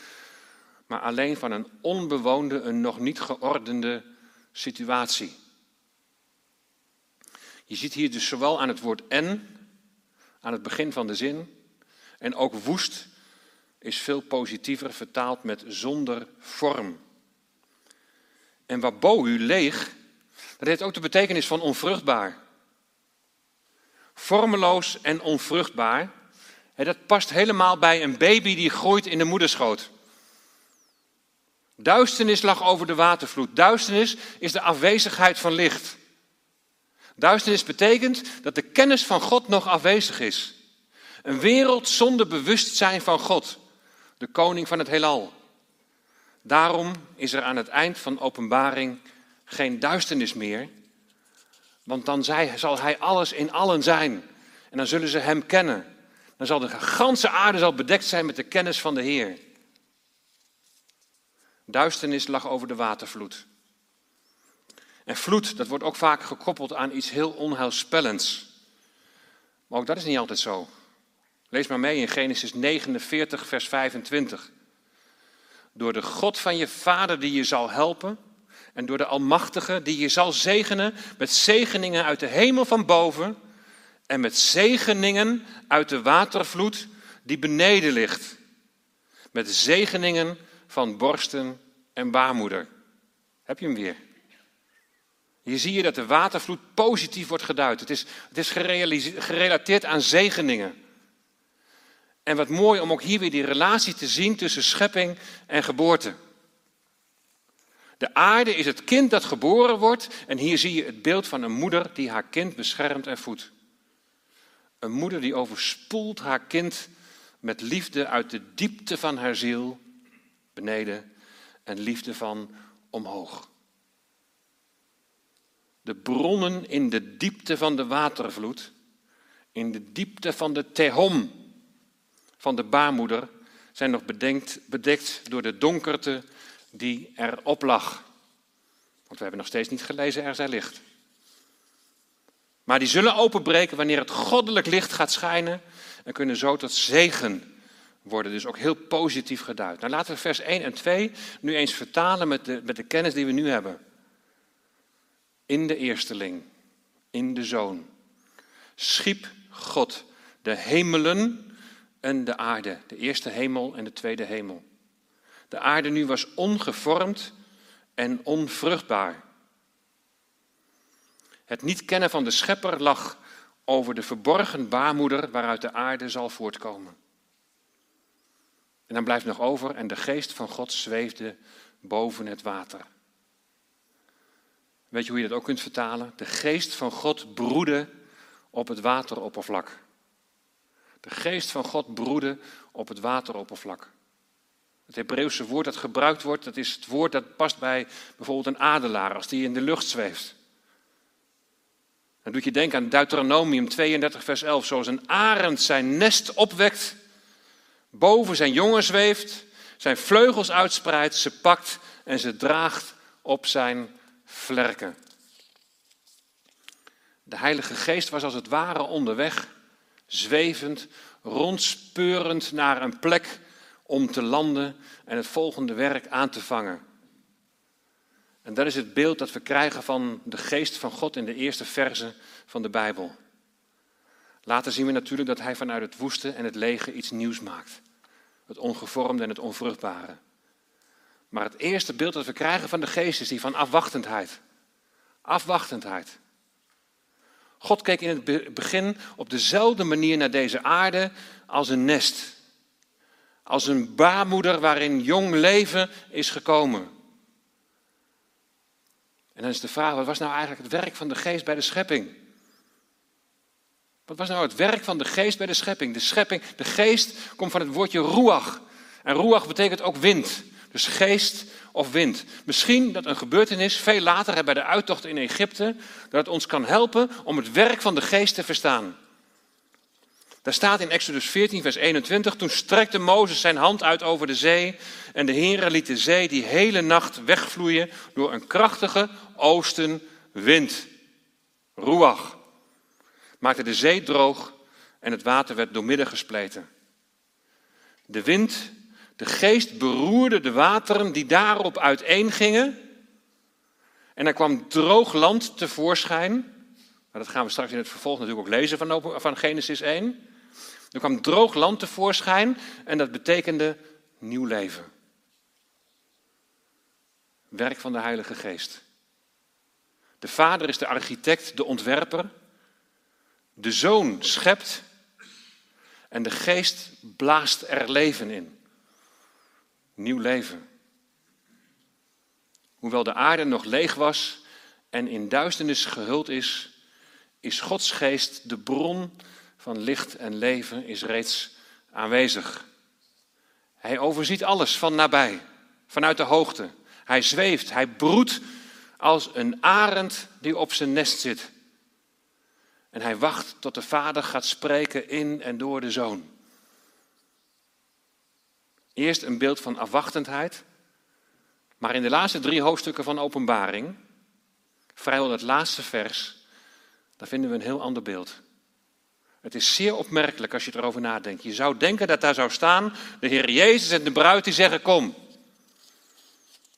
maar alleen van een onbewoonde, een nog niet geordende situatie. Je ziet hier dus zowel aan het woord en, aan het begin van de zin, en ook woest is veel positiever vertaald met zonder vorm. En wabohu, leeg, dat heeft ook de betekenis van onvruchtbaar. Vormeloos en onvruchtbaar. Dat past helemaal bij een baby die groeit in de moederschoot. Duisternis lag over de watervloed. Duisternis is de afwezigheid van licht. Duisternis betekent dat de kennis van God nog afwezig is. Een wereld zonder bewustzijn van God, de koning van het heelal. Daarom is er aan het eind van openbaring geen duisternis meer, want dan zal hij alles in allen zijn. En dan zullen ze hem kennen. Dan zal de ganse aarde zal bedekt zijn met de kennis van de Heer. Duisternis lag over de watervloed. En vloed, dat wordt ook vaak gekoppeld aan iets heel onheilspellends. Maar ook dat is niet altijd zo. Lees maar mee in Genesis 49, vers 25. Door de God van je vader die je zal helpen, en door de Almachtige die je zal zegenen met zegeningen uit de hemel van boven en met zegeningen uit de watervloed die beneden ligt. Met zegeningen van borsten en baarmoeder. Heb je hem weer? Hier zie je dat de watervloed positief wordt geduid. Het is, het is gerelateerd aan zegeningen. En wat mooi om ook hier weer die relatie te zien tussen schepping en geboorte. De aarde is het kind dat geboren wordt en hier zie je het beeld van een moeder die haar kind beschermt en voedt. Een moeder die overspoelt haar kind met liefde uit de diepte van haar ziel, en liefde van omhoog. De bronnen in de diepte van de watervloed, in de diepte van de tehom van de baarmoeder, zijn nog bedenkt, bedekt door de donkerte die erop lag. Want we hebben nog steeds niet gelezen, er zij licht. Maar die zullen openbreken wanneer het goddelijk licht gaat schijnen en kunnen zo tot zegen worden. Dus ook heel positief geduid. Nou laten we vers 1 en 2 nu eens vertalen met de, met de kennis die we nu hebben. In de eersteling, in de zoon, schiep God de hemelen en de aarde. De eerste hemel en de tweede hemel. De aarde nu was ongevormd en onvruchtbaar. Het niet kennen van de schepper lag over de verborgen baarmoeder waaruit de aarde zal voortkomen. En dan blijft nog over, en de geest van God zweefde boven het water. Weet je hoe je dat ook kunt vertalen? De geest van God broedde op het wateroppervlak. De geest van God broedde op het wateroppervlak. Het Hebreeuwse woord dat gebruikt wordt, dat is het woord dat past bij bijvoorbeeld een adelaar als die in de lucht zweeft. Dan doet je denken aan Deuteronomium 32, vers 11. Zoals een arend zijn nest opwekt, boven zijn jongen zweeft, zijn vleugels uitspreidt, ze pakt en ze draagt op zijn vlerken. De Heilige Geest was als het ware onderweg, zwevend, rondspeurend naar een plek om te landen en het volgende werk aan te vangen. En dat is het beeld dat we krijgen van de geest van God in de eerste verse van de Bijbel. Later zien we natuurlijk dat hij vanuit het woeste en het lege iets nieuws maakt. Het ongevormde en het onvruchtbare. Maar het eerste beeld dat we krijgen van de geest is die van afwachtendheid. Afwachtendheid. God keek in het begin op dezelfde manier naar deze aarde als een nest. Als een baarmoeder waarin jong leven is gekomen. En dan is de vraag, wat was nou eigenlijk het werk van de geest bij de schepping? Wat was nou het werk van de geest bij de schepping? De schepping, de geest komt van het woordje ruach. En ruach betekent ook wind. Dus geest of wind. Misschien dat een gebeurtenis veel later bij de uittocht in Egypte, dat het ons kan helpen om het werk van de geest te verstaan. Daar staat in Exodus 14, vers 21, toen strekte Mozes zijn hand uit over de zee en de Heere liet de zee die hele nacht wegvloeien door een krachtige oostenwind. Ruach. Maakte de zee droog en het water werd doormidden gespleten. De wind, de geest beroerde de wateren die daarop uiteengingen. En er kwam droog land tevoorschijn. Maar dat gaan we straks in het vervolg natuurlijk ook lezen van, van Genesis 1. Er kwam droog land tevoorschijn en dat betekende nieuw leven. Werk van de Heilige Geest. De Vader is de architect, de ontwerper. De Zoon schept en de Geest blaast er leven in. Nieuw leven. Hoewel de aarde nog leeg was en in duisternis gehuld is, is Gods Geest de bron van licht en leven is reeds aanwezig. Hij overziet alles van nabij, vanuit de hoogte. Hij zweeft, hij broedt als een arend die op zijn nest zit. En hij wacht tot de vader gaat spreken in en door de zoon. Eerst een beeld van afwachtendheid, maar in de laatste drie hoofdstukken van Openbaring, vrijwel het laatste vers, daar vinden we een heel ander beeld. Het is zeer opmerkelijk als je erover nadenkt. Je zou denken dat daar zou staan, de Heer Jezus en de bruid die zeggen kom.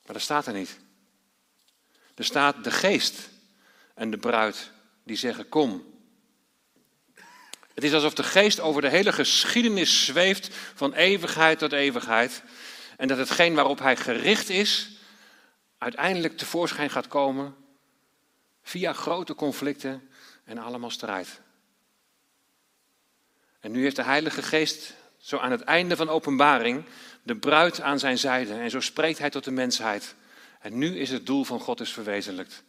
Maar dat staat er niet. Er staat de geest en de bruid die zeggen kom. Het is alsof de geest over de hele geschiedenis zweeft van eeuwigheid tot eeuwigheid. En dat hetgeen waarop hij gericht is, uiteindelijk tevoorschijn gaat komen via grote conflicten en allemaal strijd. En nu heeft de Heilige Geest zo aan het einde van openbaring de bruid aan zijn zijde. En zo spreekt hij tot de mensheid. En nu is het doel van God is verwezenlijkt.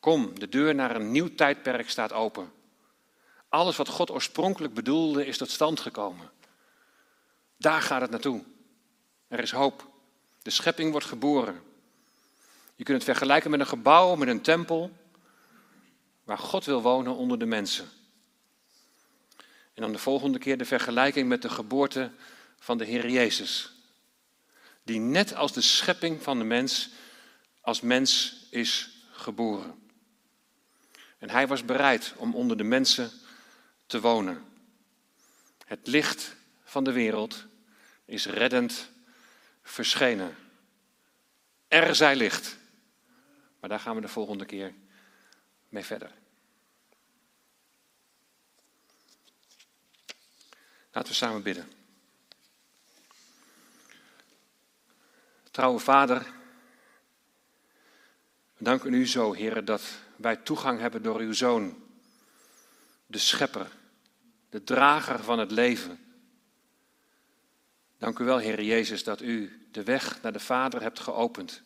Kom, de deur naar een nieuw tijdperk staat open. Alles wat God oorspronkelijk bedoelde is tot stand gekomen. Daar gaat het naartoe. Er is hoop. De schepping wordt geboren. Je kunt het vergelijken met een gebouw, met een tempel, waar God wil wonen onder de mensen. En dan de volgende keer de vergelijking met de geboorte van de Heer Jezus. Die net als de schepping van de mens als mens is geboren. En hij was bereid om onder de mensen te wonen. Het licht van de wereld is reddend verschenen. Er zij licht. Maar daar gaan we de volgende keer mee verder. Laten we samen bidden. Trouwe Vader, we danken u zo, Heer, dat wij toegang hebben door uw Zoon, de Schepper, de drager van het leven. Dank u wel, Heer Jezus, dat u de weg naar de Vader hebt geopend.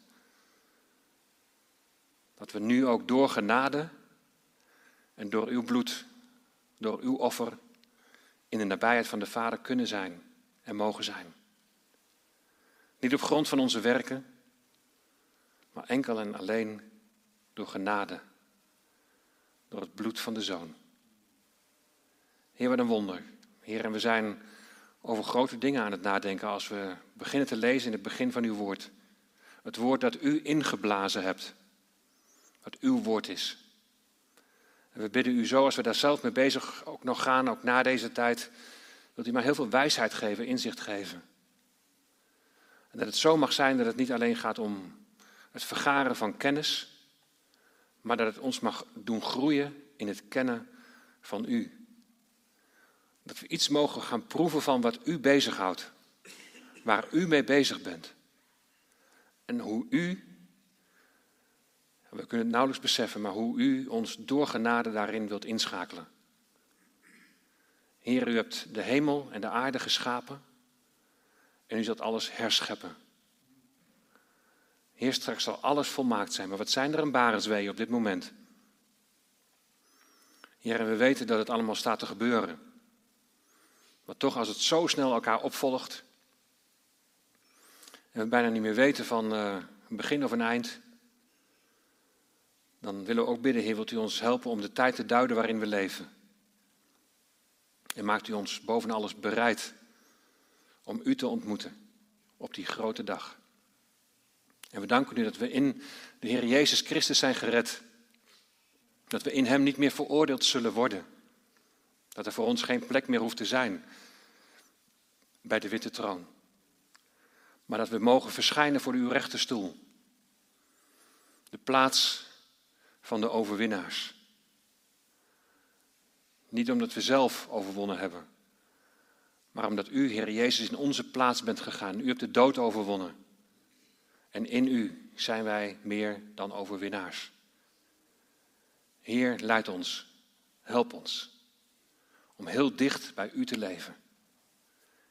Dat we nu ook door genade en door uw bloed door uw offer in de nabijheid van de Vader kunnen zijn en mogen zijn. Niet op grond van onze werken, maar enkel en alleen door genade, door het bloed van de Zoon. Heer, wat een wonder. Heer, en we zijn over grote dingen aan het nadenken als we beginnen te lezen in het begin van uw woord. Het woord dat u ingeblazen hebt. Wat uw woord is. En we bidden u zo, als we daar zelf mee bezig ook nog gaan, ook na deze tijd, wilt u maar heel veel wijsheid geven, inzicht geven. En dat het zo mag zijn dat het niet alleen gaat om het vergaren van kennis, maar dat het ons mag doen groeien in het kennen van u. Dat we iets mogen gaan proeven van wat u bezighoudt, waar u mee bezig bent. En hoe u, we kunnen het nauwelijks beseffen, maar hoe u ons door genade daarin wilt inschakelen. Heer, u hebt de hemel en de aarde geschapen en u zult alles herscheppen. Heer, straks zal alles volmaakt zijn, maar wat zijn er een barensweeën op dit moment? Heer, en we weten dat het allemaal staat te gebeuren. Maar toch, als het zo snel elkaar opvolgt, en we bijna niet meer weten van uh, een begin of een eind, dan willen we ook bidden, Heer, wilt u ons helpen om de tijd te duiden waarin we leven. En maakt u ons boven alles bereid om u te ontmoeten op die grote dag. En we danken u dat we in de Heer Jezus Christus zijn gered. Dat we in Hem niet meer veroordeeld zullen worden. Dat er voor ons geen plek meer hoeft te zijn bij de witte troon. Maar dat we mogen verschijnen voor uw rechterstoel. De plaats van de overwinnaars. Niet omdat we zelf overwonnen hebben, maar omdat u, Heer Jezus, in onze plaats bent gegaan. U hebt de dood overwonnen. En in u zijn wij meer dan overwinnaars. Heer, leid ons, help ons om heel dicht bij u te leven.